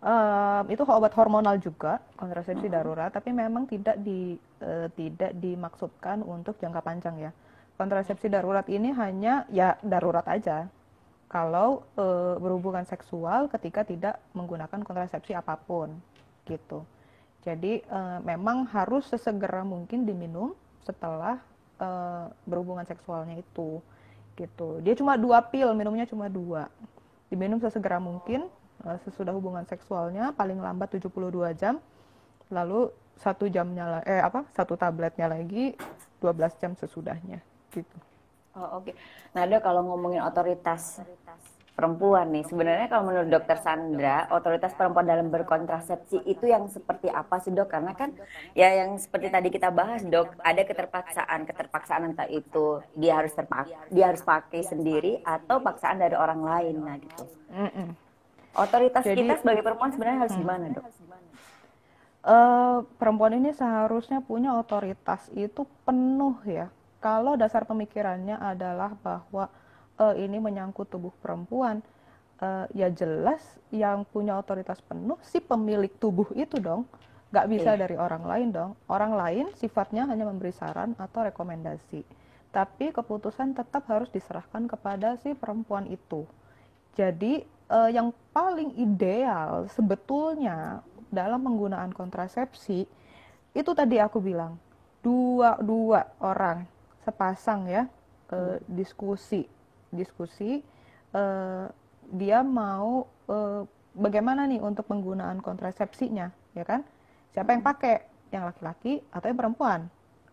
Speaker 2: Uh, itu obat hormonal juga kontrasepsi darurat, tapi memang tidak di uh, tidak dimaksudkan untuk jangka panjang ya. Kontrasepsi darurat ini hanya ya darurat aja. Kalau uh, berhubungan seksual ketika tidak menggunakan kontrasepsi apa pun, gitu. Jadi uh, memang harus sesegera mungkin diminum setelah uh, berhubungan seksualnya itu gitu dia cuma dua pil minumnya cuma dua diminum sesegera mungkin sesudah hubungan seksualnya paling lambat 72 jam lalu satu jamnya eh apa satu tabletnya lagi 12 jam sesudahnya gitu
Speaker 1: oh oke okay. nah ada kalau ngomongin otoritas perempuan nih. Sebenarnya kalau menurut dokter Sandra, otoritas perempuan dalam berkontrasepsi itu yang seperti apa sih dok? Karena kan ya yang seperti tadi kita bahas dok, ada keterpaksaan, keterpaksaan entah itu dia harus terpak, dia harus pakai sendiri atau paksaan dari orang lain, nah gitu. Mm -mm. Otoritas Jadi, kita sebagai perempuan sebenarnya harus mm. gimana dok?
Speaker 2: Uh, perempuan ini seharusnya punya otoritas itu penuh ya. Kalau dasar pemikirannya adalah bahwa uh, ini menyangkut tubuh perempuan, uh, ya jelas yang punya otoritas penuh si pemilik tubuh itu dong. Gak bisa iya. dari orang lain dong. Orang lain sifatnya hanya memberi saran atau rekomendasi. Tapi keputusan tetap harus diserahkan kepada si perempuan itu. Jadi uh, yang paling ideal sebetulnya dalam penggunaan kontrasepsi itu tadi aku bilang dua dua orang sepasang ya uh, diskusi diskusi uh, dia mau uh, bagaimana nih untuk penggunaan kontrasepsinya ya kan? Siapa yang pakai? Yang laki-laki atau yang perempuan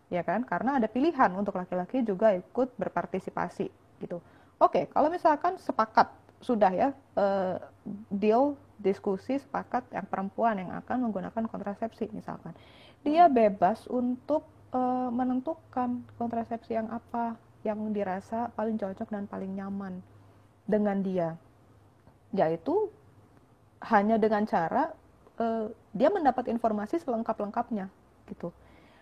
Speaker 2: ya kan? Karena ada pilihan untuk laki-laki juga ikut berpartisipasi gitu. Oke kalau misalkan sepakat sudah ya uh, deal diskusi sepakat yang perempuan yang akan menggunakan kontrasepsi misalkan. Dia bebas untuk uh, menentukan kontrasepsi yang apa yang dirasa paling cocok dan paling nyaman dengan dia. Yaitu hanya dengan cara uh, dia mendapat informasi selengkap-lengkapnya gitu.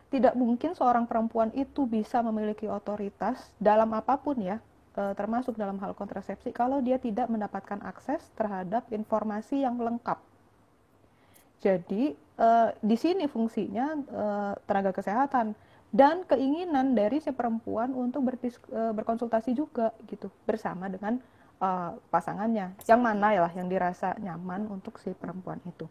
Speaker 2: Tidak mungkin seorang perempuan itu bisa memiliki otoritas dalam apa pun ya uh, termasuk dalam hal kontrasepsi kalau dia tidak mendapatkan akses terhadap informasi yang lengkap jadi uh, di sini fungsinya uh, tenaga kesehatan dan keinginan dari si perempuan untuk uh, berkonsultasi juga gitu bersama dengan uh, pasangannya yang mana ya lah yang dirasa nyaman untuk si perempuan itu.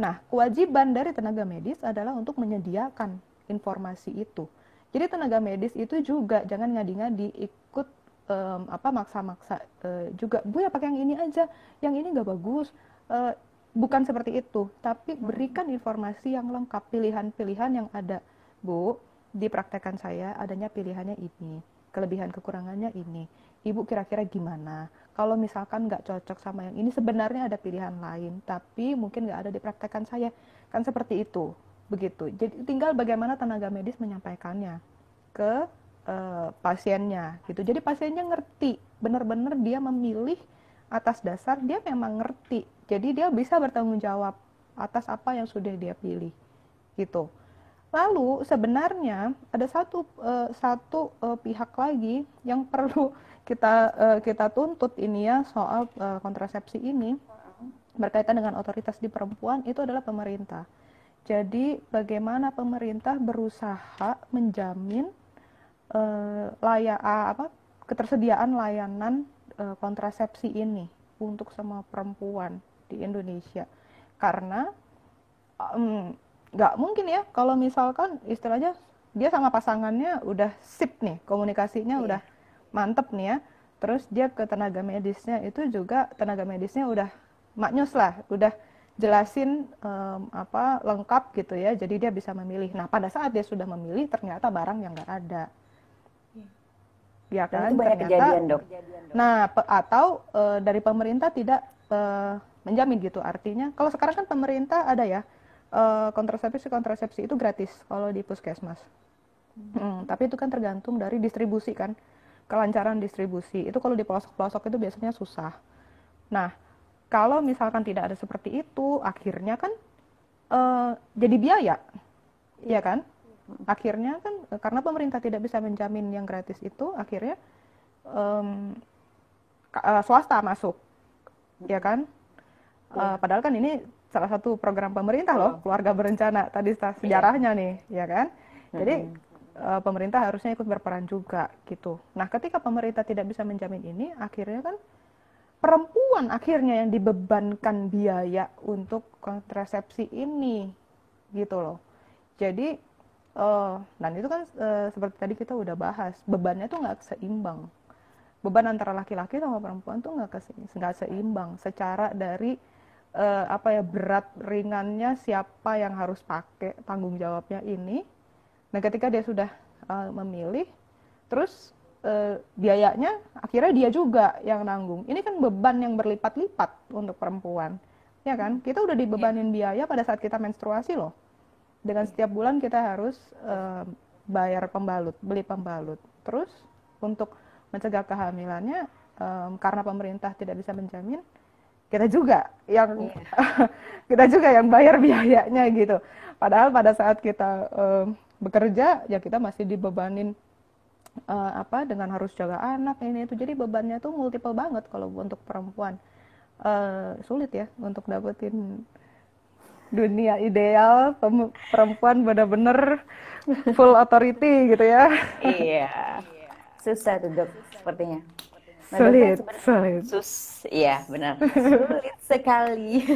Speaker 2: Nah kewajiban dari tenaga medis adalah untuk menyediakan informasi itu. Jadi tenaga medis itu juga jangan ngadi-ngadi ikut um, apa maksa-maksa uh, juga. Bu ya pakai yang ini aja, yang ini nggak bagus. Uh, bukan seperti itu, tapi hmm. berikan informasi yang lengkap, pilihan-pilihan yang ada. Bu, di praktekan saya adanya pilihannya ini, kelebihan kekurangannya ini. Ibu kira-kira gimana? Kalau misalkan nggak cocok sama yang ini, sebenarnya ada pilihan lain, tapi mungkin nggak ada di praktekan saya. Kan seperti itu, begitu. Jadi tinggal bagaimana tenaga medis menyampaikannya ke uh, pasiennya, gitu. Jadi pasiennya ngerti, benar-benar dia memilih atas dasar dia memang ngerti jadi dia bisa bertanggung jawab atas apa yang sudah dia pilih. Gitu. Lalu sebenarnya ada satu uh, satu uh, pihak lagi yang (laughs) perlu kita uh, kita tuntut ini ya soal uh, kontrasepsi ini berkaitan dengan otoritas di perempuan itu adalah pemerintah. Jadi bagaimana pemerintah berusaha menjamin uh, layak apa ketersediaan layanan uh, kontrasepsi ini untuk semua perempuan di Indonesia karena nggak um, mungkin ya kalau misalkan istilahnya dia sama pasangannya udah sip nih komunikasinya iya. udah mantep nih ya terus dia ke tenaga medisnya itu juga tenaga medisnya udah maknyus lah udah jelasin um, apa lengkap gitu ya jadi dia bisa memilih nah pada saat dia sudah memilih ternyata barang yang nggak ada.
Speaker 1: Ya kan itu banyak ternyata, kejadian dok.
Speaker 2: Nah atau uh, dari pemerintah tidak uh, menjamin gitu. Artinya kalau sekarang kan pemerintah ada ya uh, kontrasepsi kontrasepsi itu gratis kalau di puskesmas. Hmm. Hmm, tapi itu kan tergantung dari distribusi kan kelancaran distribusi. Itu kalau di pelosok-pelosok itu biasanya susah. Nah kalau misalkan tidak ada seperti itu akhirnya kan uh, jadi biaya. Ya kan akhirnya kan karena pemerintah tidak bisa menjamin yang gratis itu akhirnya um, swasta masuk ya kan Uh, padahal kan ini salah satu program pemerintah loh, keluarga berencana. Tadi iya. sejarahnya nih, ya kan? Jadi uh, pemerintah harusnya ikut berperan juga gitu. Nah, ketika pemerintah tidak bisa menjamin ini, akhirnya kan perempuan akhirnya yang dibebankan biaya untuk kontrasepsi ini, gitu loh. Jadi, uh, dan itu kan uh, seperti tadi kita udah bahas, bebannya tuh nggak seimbang. Beban antara laki-laki sama perempuan tuh nggak seimbang secara dari uh, apa ya berat ringannya siapa yang harus pakai tanggung jawabnya ini. Nah, ketika dia sudah uh, memilih, terus uh, biayanya akhirnya dia juga yang nanggung. Ini kan beban yang berlipat-lipat untuk perempuan, ya kan? Kita udah dibebanin yeah. biaya pada saat kita menstruasi loh. Dengan setiap bulan kita harus uh, bayar pembalut, beli pembalut. Terus untuk mencegah kehamilannya, um, karena pemerintah tidak bisa menjamin, kita juga yang yeah. (laughs) kita juga yang bayar biayanya gitu. Padahal pada saat kita uh, bekerja ya kita masih dibebanin uh, apa dengan harus jaga anak ini itu. Jadi bebannya tuh multiple banget kalau untuk perempuan. Uh, sulit ya untuk dapetin dunia ideal perempuan benar-benar full authority gitu ya.
Speaker 1: Iya. Susah tuh dok sepertinya.
Speaker 2: Nah, sulit, sulit.
Speaker 1: Sus, iya benar. (laughs) Sulit sekali.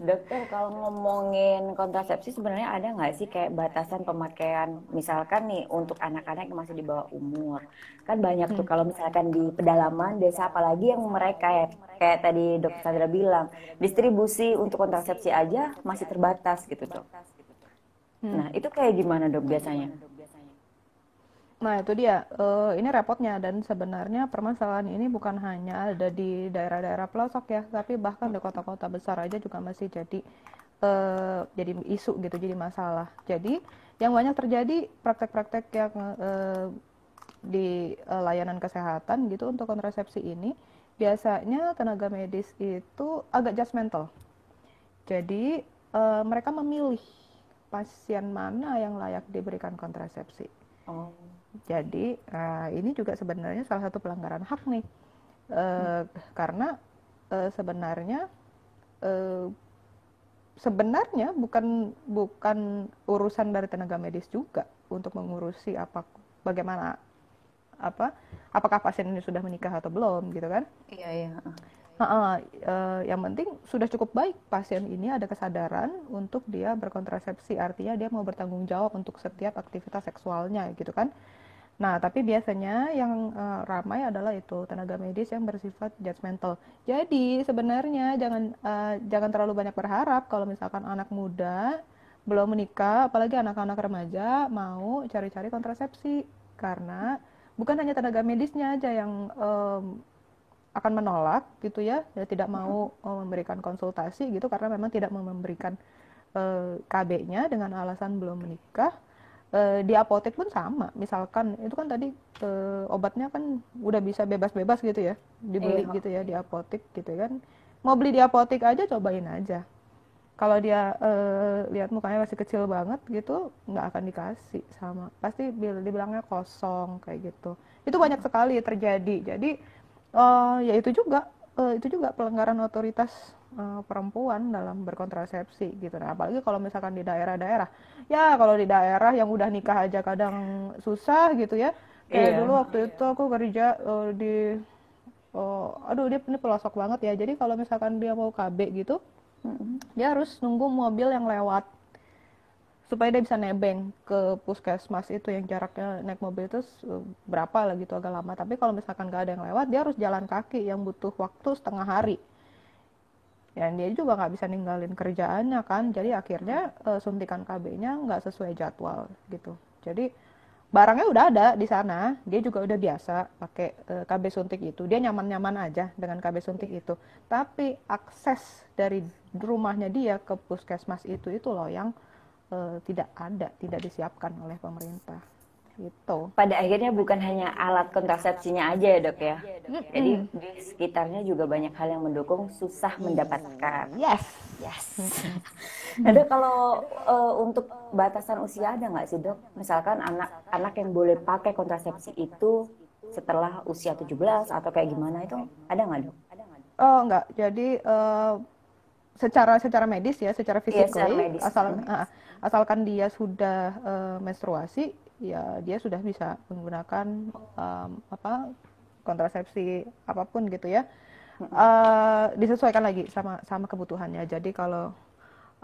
Speaker 1: Dokter, kalau ngomongin kontrasepsi sebenarnya ada nggak sih kayak batasan pemakaian, misalkan nih untuk anak-anak yang masih di bawah umur, kan banyak tuh hmm. kalau misalkan di pedalaman desa apalagi yang mereka ya kayak tadi dokter Sandra bilang, distribusi untuk kontrasepsi aja masih terbatas gitu dok. Hmm. Nah itu kayak gimana dok biasanya?
Speaker 2: Nah, itu dia. Uh, ini repotnya dan sebenarnya permasalahan ini bukan hanya ada di daerah-daerah pelosok ya, tapi bahkan di kota-kota besar aja juga masih jadi uh, jadi isu gitu, jadi masalah. Jadi yang banyak terjadi praktek-praktek yang uh, di uh, layanan kesehatan gitu untuk kontrasepsi ini biasanya tenaga medis itu agak judgmental. Jadi uh, mereka memilih pasien mana yang layak diberikan kontrasepsi. Oh. Jadi uh, ini juga sebenarnya salah satu pelanggaran hak nih, uh, hmm. karena uh, sebenarnya uh, sebenarnya bukan bukan urusan dari tenaga medis juga untuk mengurusi apa bagaimana apa apakah pasien ini sudah menikah atau belum gitu kan?
Speaker 1: Iya iya.
Speaker 2: uh, uh, uh, yang penting sudah cukup baik pasien ini ada kesadaran untuk dia berkontrasepsi artinya dia mau bertanggung jawab untuk setiap aktivitas seksualnya gitu kan Nah, tapi biasanya yang uh, ramai adalah itu tenaga medis yang bersifat judgmental. Jadi sebenarnya jangan uh, jangan terlalu banyak berharap kalau misalkan anak muda belum menikah, apalagi anak-anak remaja mau cari-cari kontrasepsi. Karena bukan hanya tenaga medisnya aja yang um, akan menolak gitu ya, ya tidak mau uh, memberikan konsultasi gitu karena memang tidak memberikan uh, KB-nya dengan alasan belum menikah e, di apotek pun sama. Misalkan itu kan tadi e, obatnya kan udah bisa bebas-bebas gitu ya. Dibeli iya. gitu ya di apotek gitu kan. Mau beli di apotek aja cobain aja. Kalau dia e, lihat mukanya masih kecil banget gitu nggak akan dikasih sama pasti dibilangnya kosong kayak gitu. Itu banyak sekali terjadi. Jadi e, ya itu juga e, itu juga pelanggaran otoritas uh, perempuan dalam berkontrasepsi gitu. Nah, apalagi kalau misalkan di daerah-daerah. Ya, kalau di daerah yang udah nikah aja kadang susah gitu ya. Kayak yeah. dulu waktu itu aku kerja uh, di uh, aduh dia ini pelosok banget ya. Jadi kalau misalkan dia mau KB gitu, mm-hmm. dia harus nunggu mobil yang lewat supaya dia bisa nebeng ke puskesmas itu yang jaraknya naik mobil itu berapa lah gitu agak lama tapi kalau misalkan gak ada yang lewat dia harus jalan kaki yang butuh waktu setengah hari ya dia juga nggak bisa ninggalin kerjaannya kan. Jadi akhirnya uh, suntikan KB-nya nggak sesuai jadwal gitu. Jadi barangnya udah ada di sana. Dia juga udah biasa pakai uh, eh, KB suntik itu. Dia nyaman-nyaman aja dengan KB suntik itu. Tapi akses dari rumahnya dia ke puskesmas itu itu loh yang uh, tidak ada tidak disiapkan oleh pemerintah gitu.
Speaker 1: Pada akhirnya bukan hanya alat kontrasepsinya aja ya dok ya. Jadi di sekitarnya juga banyak hal yang mendukung susah mendapatkan.
Speaker 2: Yes.
Speaker 1: Yes. (laughs) Ada kalau uh, untuk batasan usia ada nggak sih dok? Misalkan anak-anak yang boleh pakai kontrasepsi itu setelah usia 17 atau kayak gimana itu ada nggak dok?
Speaker 2: Oh enggak. Jadi uh, secara secara medis ya, secara fisik iya, asal uh, asalkan dia sudah uh, menstruasi ya dia sudah bisa menggunakan um, apa kontrasepsi apa pun gitu ya. Uh, disesuaikan lagi sama sama kebutuhannya. Jadi kalau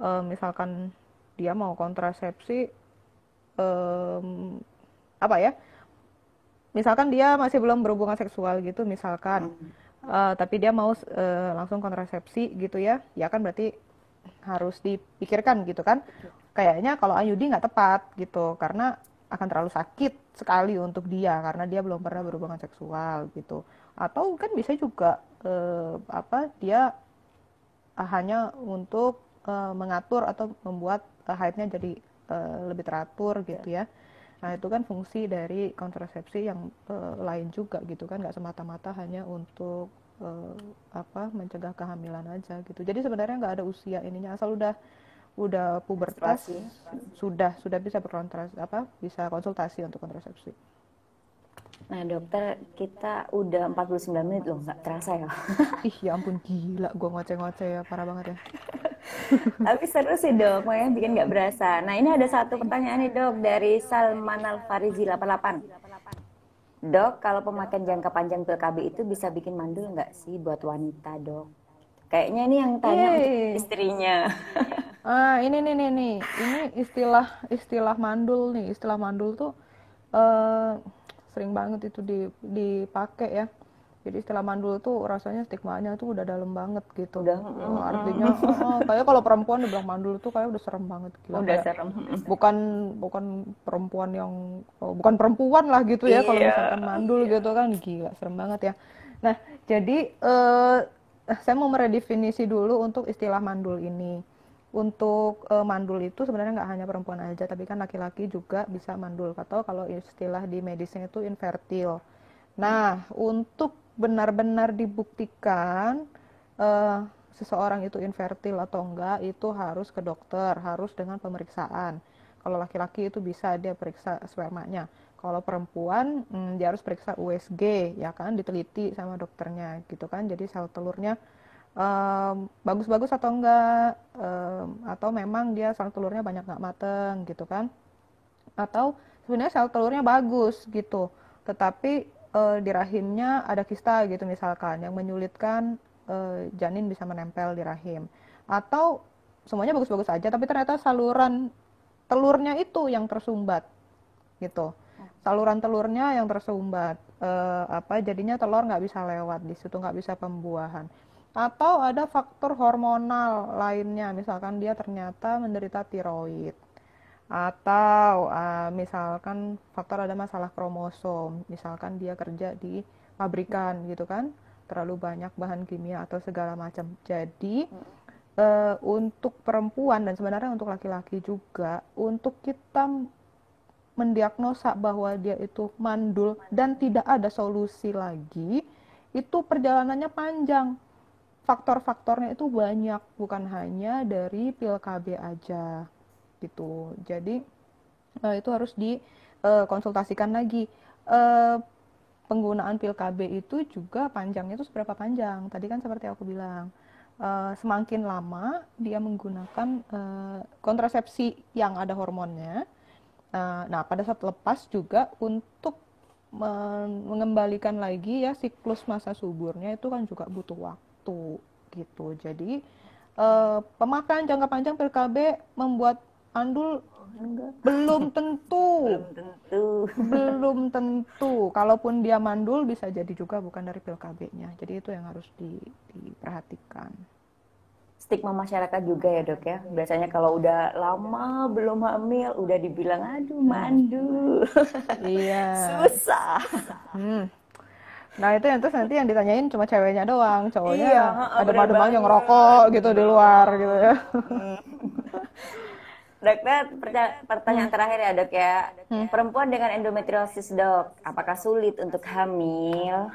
Speaker 2: uh, misalkan dia mau kontrasepsi um, apa ya misalkan dia masih belum berhubungan seksual gitu misalkan uh, tapi dia mau uh, langsung kontrasepsi gitu ya ya kan berarti harus dipikirkan gitu kan. Kayaknya kalau IUD nggak tepat gitu karena akan terlalu sakit sekali untuk dia karena dia belum pernah berhubungan seksual gitu. Atau kan bisa juga eh, apa dia hanya untuk eh, mengatur atau membuat eh, haidnya jadi eh, lebih teratur gitu ya. Nah itu kan fungsi dari kontrasepsi yang eh, lain juga gitu kan. Nggak semata-mata hanya untuk eh, apa mencegah kehamilan aja gitu. Jadi sebenarnya nggak ada usia ininya. Asal udah udah pubertas sudah sudah bisa berkontras apa bisa konsultasi untuk kontrasepsi.
Speaker 1: Nah dokter kita udah 49 menit loh nggak terasa ya. (laughs)
Speaker 2: Ih ya ampun gila gue ngoceh-ngoceh ya parah banget ya. (laughs)
Speaker 1: Tapi seru sih dok, makanya bikin nggak berasa. Nah ini ada satu pertanyaan nih dok dari Salman Al Farizi 88. Dok, kalau pemakaian jangka panjang pil KB itu bisa bikin mandul nggak sih buat wanita dok? Kayaknya ini yang tanya Yeay. istrinya. (laughs)
Speaker 2: ah ini nih nih nih. Ini istilah istilah mandul nih. Istilah mandul tuh uh, sering banget itu dipakai ya. Jadi istilah mandul tuh rasanya stigmanya tuh udah dalam banget gitu. Udah oh, artinya oh, kayak kalau perempuan dibilang mandul tuh kayak udah serem banget
Speaker 1: gitu. Udah kayak, serem
Speaker 2: bukan bukan perempuan yang oh, bukan perempuan lah gitu ya iya. kalau misalkan mandul iya. gitu kan. Gila serem banget ya. Nah jadi uh, saya mau meredefinisi dulu untuk istilah mandul ini untuk uh, mandul itu sebenarnya nggak hanya perempuan aja, tapi kan laki-laki juga bisa mandul. Atau kalau istilah di medisnya itu infertil. Nah, untuk benar-benar dibuktikan uh, seseorang itu infertil atau enggak, itu harus ke dokter, harus dengan pemeriksaan. Kalau laki-laki itu bisa dia periksa spermanya. Kalau perempuan, hmm, dia harus periksa USG, ya kan, diteliti sama dokternya, gitu kan. Jadi sel telurnya bagus-bagus um, atau enggak? Um, atau memang dia sel telurnya banyak nggak mateng gitu kan? Atau sebenarnya sel telurnya bagus gitu. Tetapi uh, di rahimnya ada kista gitu misalkan yang menyulitkan uh, janin bisa menempel di rahim. Atau semuanya bagus-bagus aja tapi ternyata saluran telurnya itu yang tersumbat gitu. Saluran telurnya yang tersumbat uh, apa jadinya telur nggak bisa lewat di situ nggak bisa pembuahan atau ada faktor hormonal lainnya misalkan dia ternyata menderita tiroid. Atau uh, misalkan faktor ada masalah kromosom misalkan dia kerja di pabrikan gitu kan. Terlalu banyak bahan kimia atau segala macam. Jadi uh, untuk perempuan dan sebenarnya untuk laki-laki juga untuk kita mendiagnosa bahwa dia itu mandul dan tidak ada solusi lagi itu perjalanannya panjang faktor-faktornya itu banyak bukan hanya dari pil KB aja gitu. Jadi uh, itu harus dikonsultasikan uh, lagi. Uh, penggunaan pil KB itu juga panjangnya itu seberapa panjang? Tadi kan seperti aku bilang, uh, semakin lama dia menggunakan uh, kontrasepsi yang ada hormonnya. Uh, nah, pada saat lepas juga untuk mengembalikan lagi ya siklus masa suburnya itu kan juga butuh waktu gitu. Jadi uh, pemakaian jangka panjang pil KB membuat Andul Enggak. belum (laughs) tentu.
Speaker 1: Belum tentu.
Speaker 2: Belum tentu. Kalaupun dia mandul bisa jadi juga bukan dari pil KB-nya jadi itu yang harus di, diperhatikan.
Speaker 1: Stigma masyarakat juga ya dok ya. Biasanya kalau udah lama belum hamil udah dibilang aduh mandul.
Speaker 2: Iya. (laughs)
Speaker 1: Susah.
Speaker 2: Hmm. Nah itu yang terus nanti yang ditanyain cuma ceweknya doang, cowoknya
Speaker 1: iya,
Speaker 2: ada madu yang ngerokok gitu di luar gitu ya. Hmm.
Speaker 1: Dokter, pertanyaan hmm. terakhir ya dok ya. Hmm. Perempuan dengan endometriosis dok, apakah sulit untuk hamil?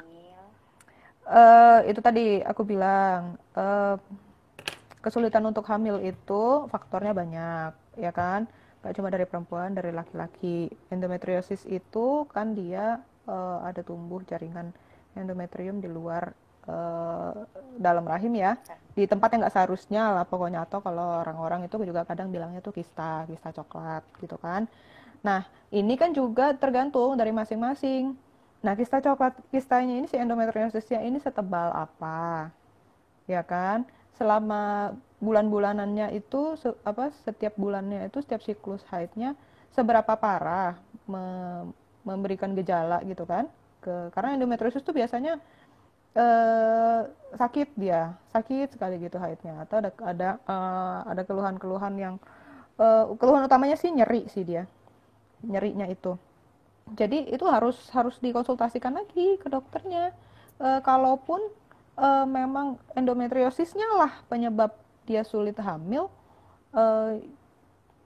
Speaker 2: Uh, itu tadi aku bilang uh, kesulitan untuk hamil itu faktornya banyak, ya kan? Gak cuma dari perempuan, dari laki-laki. Endometriosis itu kan dia uh, ada tumbuh jaringan endometrium di luar uh, dalam rahim ya. Di tempat yang nggak seharusnya lah pokoknya. Atau kalau orang-orang itu juga kadang bilangnya tuh kista kista coklat gitu kan. Nah ini kan juga tergantung dari masing-masing. Nah kista coklat kistanya ini si endometriosisnya ini setebal apa? Ya kan? Selama bulan-bulanannya itu se apa setiap bulannya itu setiap siklus haidnya seberapa parah me memberikan gejala gitu kan ke karena endometriosis itu biasanya eh, sakit dia sakit sekali gitu haidnya atau ada ada uh, ada keluhan-keluhan yang uh, keluhan utamanya sih nyeri sih dia nyerinya itu. Jadi itu harus harus dikonsultasikan lagi ke dokternya. Uh, kalaupun uh, memang endometriosisnya lah penyebab dia sulit hamil uh,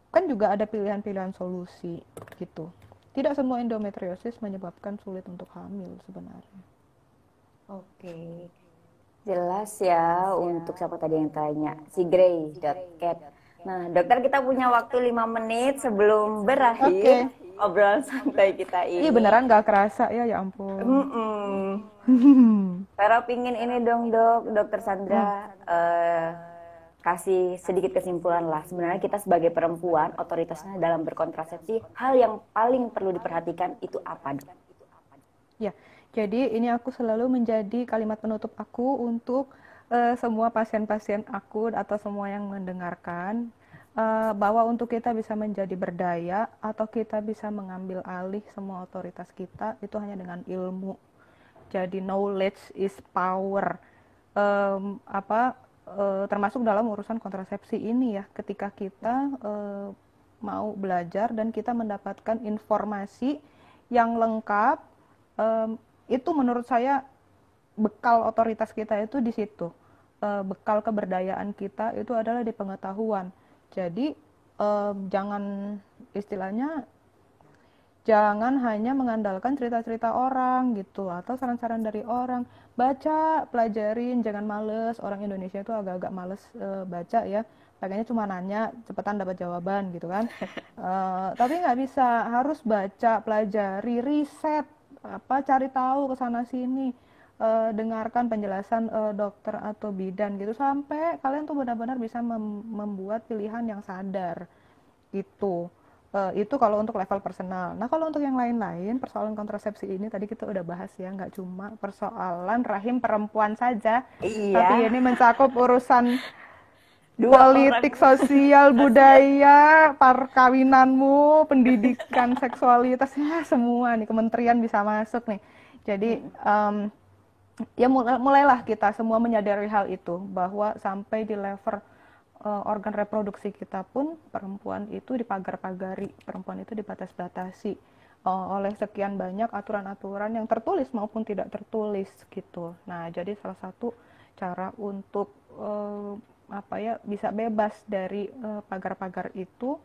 Speaker 2: kan juga ada pilihan-pilihan solusi gitu tidak semua endometriosis menyebabkan sulit untuk hamil sebenarnya
Speaker 1: Oke, jelas ya untuk siapa tadi yang tanya, si Grey Cat. Nah, dokter kita punya waktu lima menit sebelum berakhir okay. obrolan santai kita ini.
Speaker 2: Iya beneran gak kerasa ya, ya ampun. Mm
Speaker 1: -mm. Pero pingin ini dong dok, dokter Sandra hmm. uh, kasih sedikit kesimpulan lah. Sebenarnya kita sebagai perempuan, otoritasnya dalam berkontrasepsi, hal yang paling perlu diperhatikan itu apa?
Speaker 2: Ya, jadi ini aku selalu menjadi kalimat penutup aku untuk uh, semua pasien-pasien aku atau semua yang mendengarkan uh, bahwa untuk kita bisa menjadi berdaya atau kita bisa mengambil alih semua otoritas kita itu hanya dengan ilmu. Jadi knowledge is power. Um, apa uh, termasuk dalam urusan kontrasepsi ini ya. Ketika kita uh, mau belajar dan kita mendapatkan informasi yang lengkap um, itu menurut saya bekal otoritas kita itu di situ. E, bekal keberdayaan kita itu adalah di pengetahuan. Jadi e, jangan istilahnya jangan hanya mengandalkan cerita-cerita orang gitu atau saran-saran dari orang. Baca pelajarin jangan males. Orang Indonesia itu agak-agak males e, baca ya. Pengennya cuma nanya cepetan dapat jawaban gitu kan. (laughs) E, tapi nggak bisa. Harus baca pelajari riset apa cari tahu ke sana sini. Uh, dengarkan penjelasan uh, dokter atau bidan gitu. Sampai kalian tuh benar-benar bisa mem membuat pilihan yang sadar gitu uh, itu kalau untuk level personal. Nah kalau untuk yang lain-lain persoalan kontrasepsi ini tadi kita udah bahas ya, nggak cuma persoalan rahim perempuan saja,
Speaker 1: Iya.
Speaker 2: tapi ini mencakup urusan (laughs)
Speaker 1: Dua
Speaker 2: politik,
Speaker 1: orang.
Speaker 2: sosial, (laughs) budaya, perkawinanmu, pendidikan, (laughs) seksualitasnya semua nih kementerian bisa masuk nih. Jadi em, ya mulai- mulailah kita semua menyadari hal itu bahwa sampai di level eh, organ reproduksi kita pun perempuan itu dipagar-pagari, perempuan itu dibatas-batasi eh, oleh sekian banyak aturan-aturan yang tertulis maupun tidak tertulis gitu. Nah, jadi salah satu cara untuk eh, apa ya bisa bebas dari pagar-pagar itu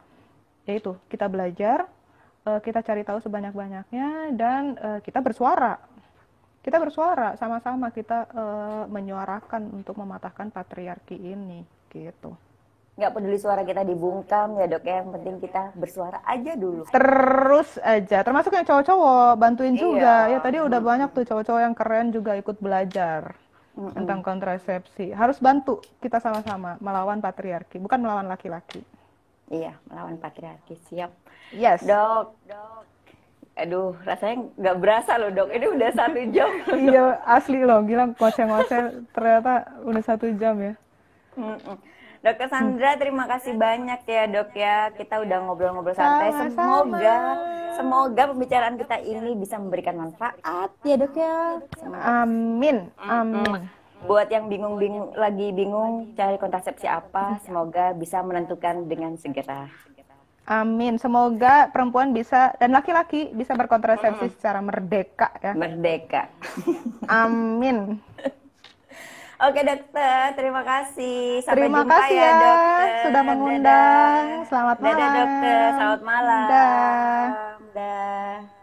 Speaker 2: yaitu kita belajar, kita cari tahu sebanyak-banyaknya dan kita bersuara kita bersuara sama-sama kita menyuarakan untuk mematahkan patriarki ini gitu
Speaker 1: Nggak peduli suara kita dibungkam ya dok ya, yang penting kita bersuara aja dulu.
Speaker 2: terus aja termasuk yang cowok-cowok bantuin juga
Speaker 1: Iya.
Speaker 2: ya tadi udah banyak tuh cowok-cowok yang keren juga ikut belajar
Speaker 1: Mm-mm.
Speaker 2: tentang kontrasepsi harus bantu kita sama-sama melawan patriarki bukan melawan laki-laki
Speaker 1: Iya, melawan patriarki. Siap.
Speaker 2: yes
Speaker 1: Dok, dok. Aduh, rasanya nggak berasa loh dok. Ini udah satu (laughs) jam.
Speaker 2: iya asli loh gila ngoceh-ngoceh ternyata udah satu jam ya
Speaker 1: Mm-mm. Dokter Sandra, terima kasih banyak ya dok ya. Kita udah ngobrol-ngobrol santai. Semoga, semoga pembicaraan kita ini bisa memberikan manfaat ya dok ya.
Speaker 2: amin amin
Speaker 1: Buat yang bingung-bingung lagi bingung cari kontrasepsi apa, semoga bisa menentukan dengan segera.
Speaker 2: Amin. Semoga perempuan bisa dan laki-laki bisa berkontrasepsi secara merdeka ya.
Speaker 1: Merdeka.
Speaker 2: Amin. (laughs)
Speaker 1: Oke dokter, terima kasih. Sampai
Speaker 2: terima
Speaker 1: jumpa
Speaker 2: kasih
Speaker 1: ya,
Speaker 2: ya
Speaker 1: dokter.
Speaker 2: Sudah mengundang.
Speaker 1: Dadah.
Speaker 2: Selamat malam.
Speaker 1: Dadah dokter, selamat malam.
Speaker 2: Dadah. Dadah.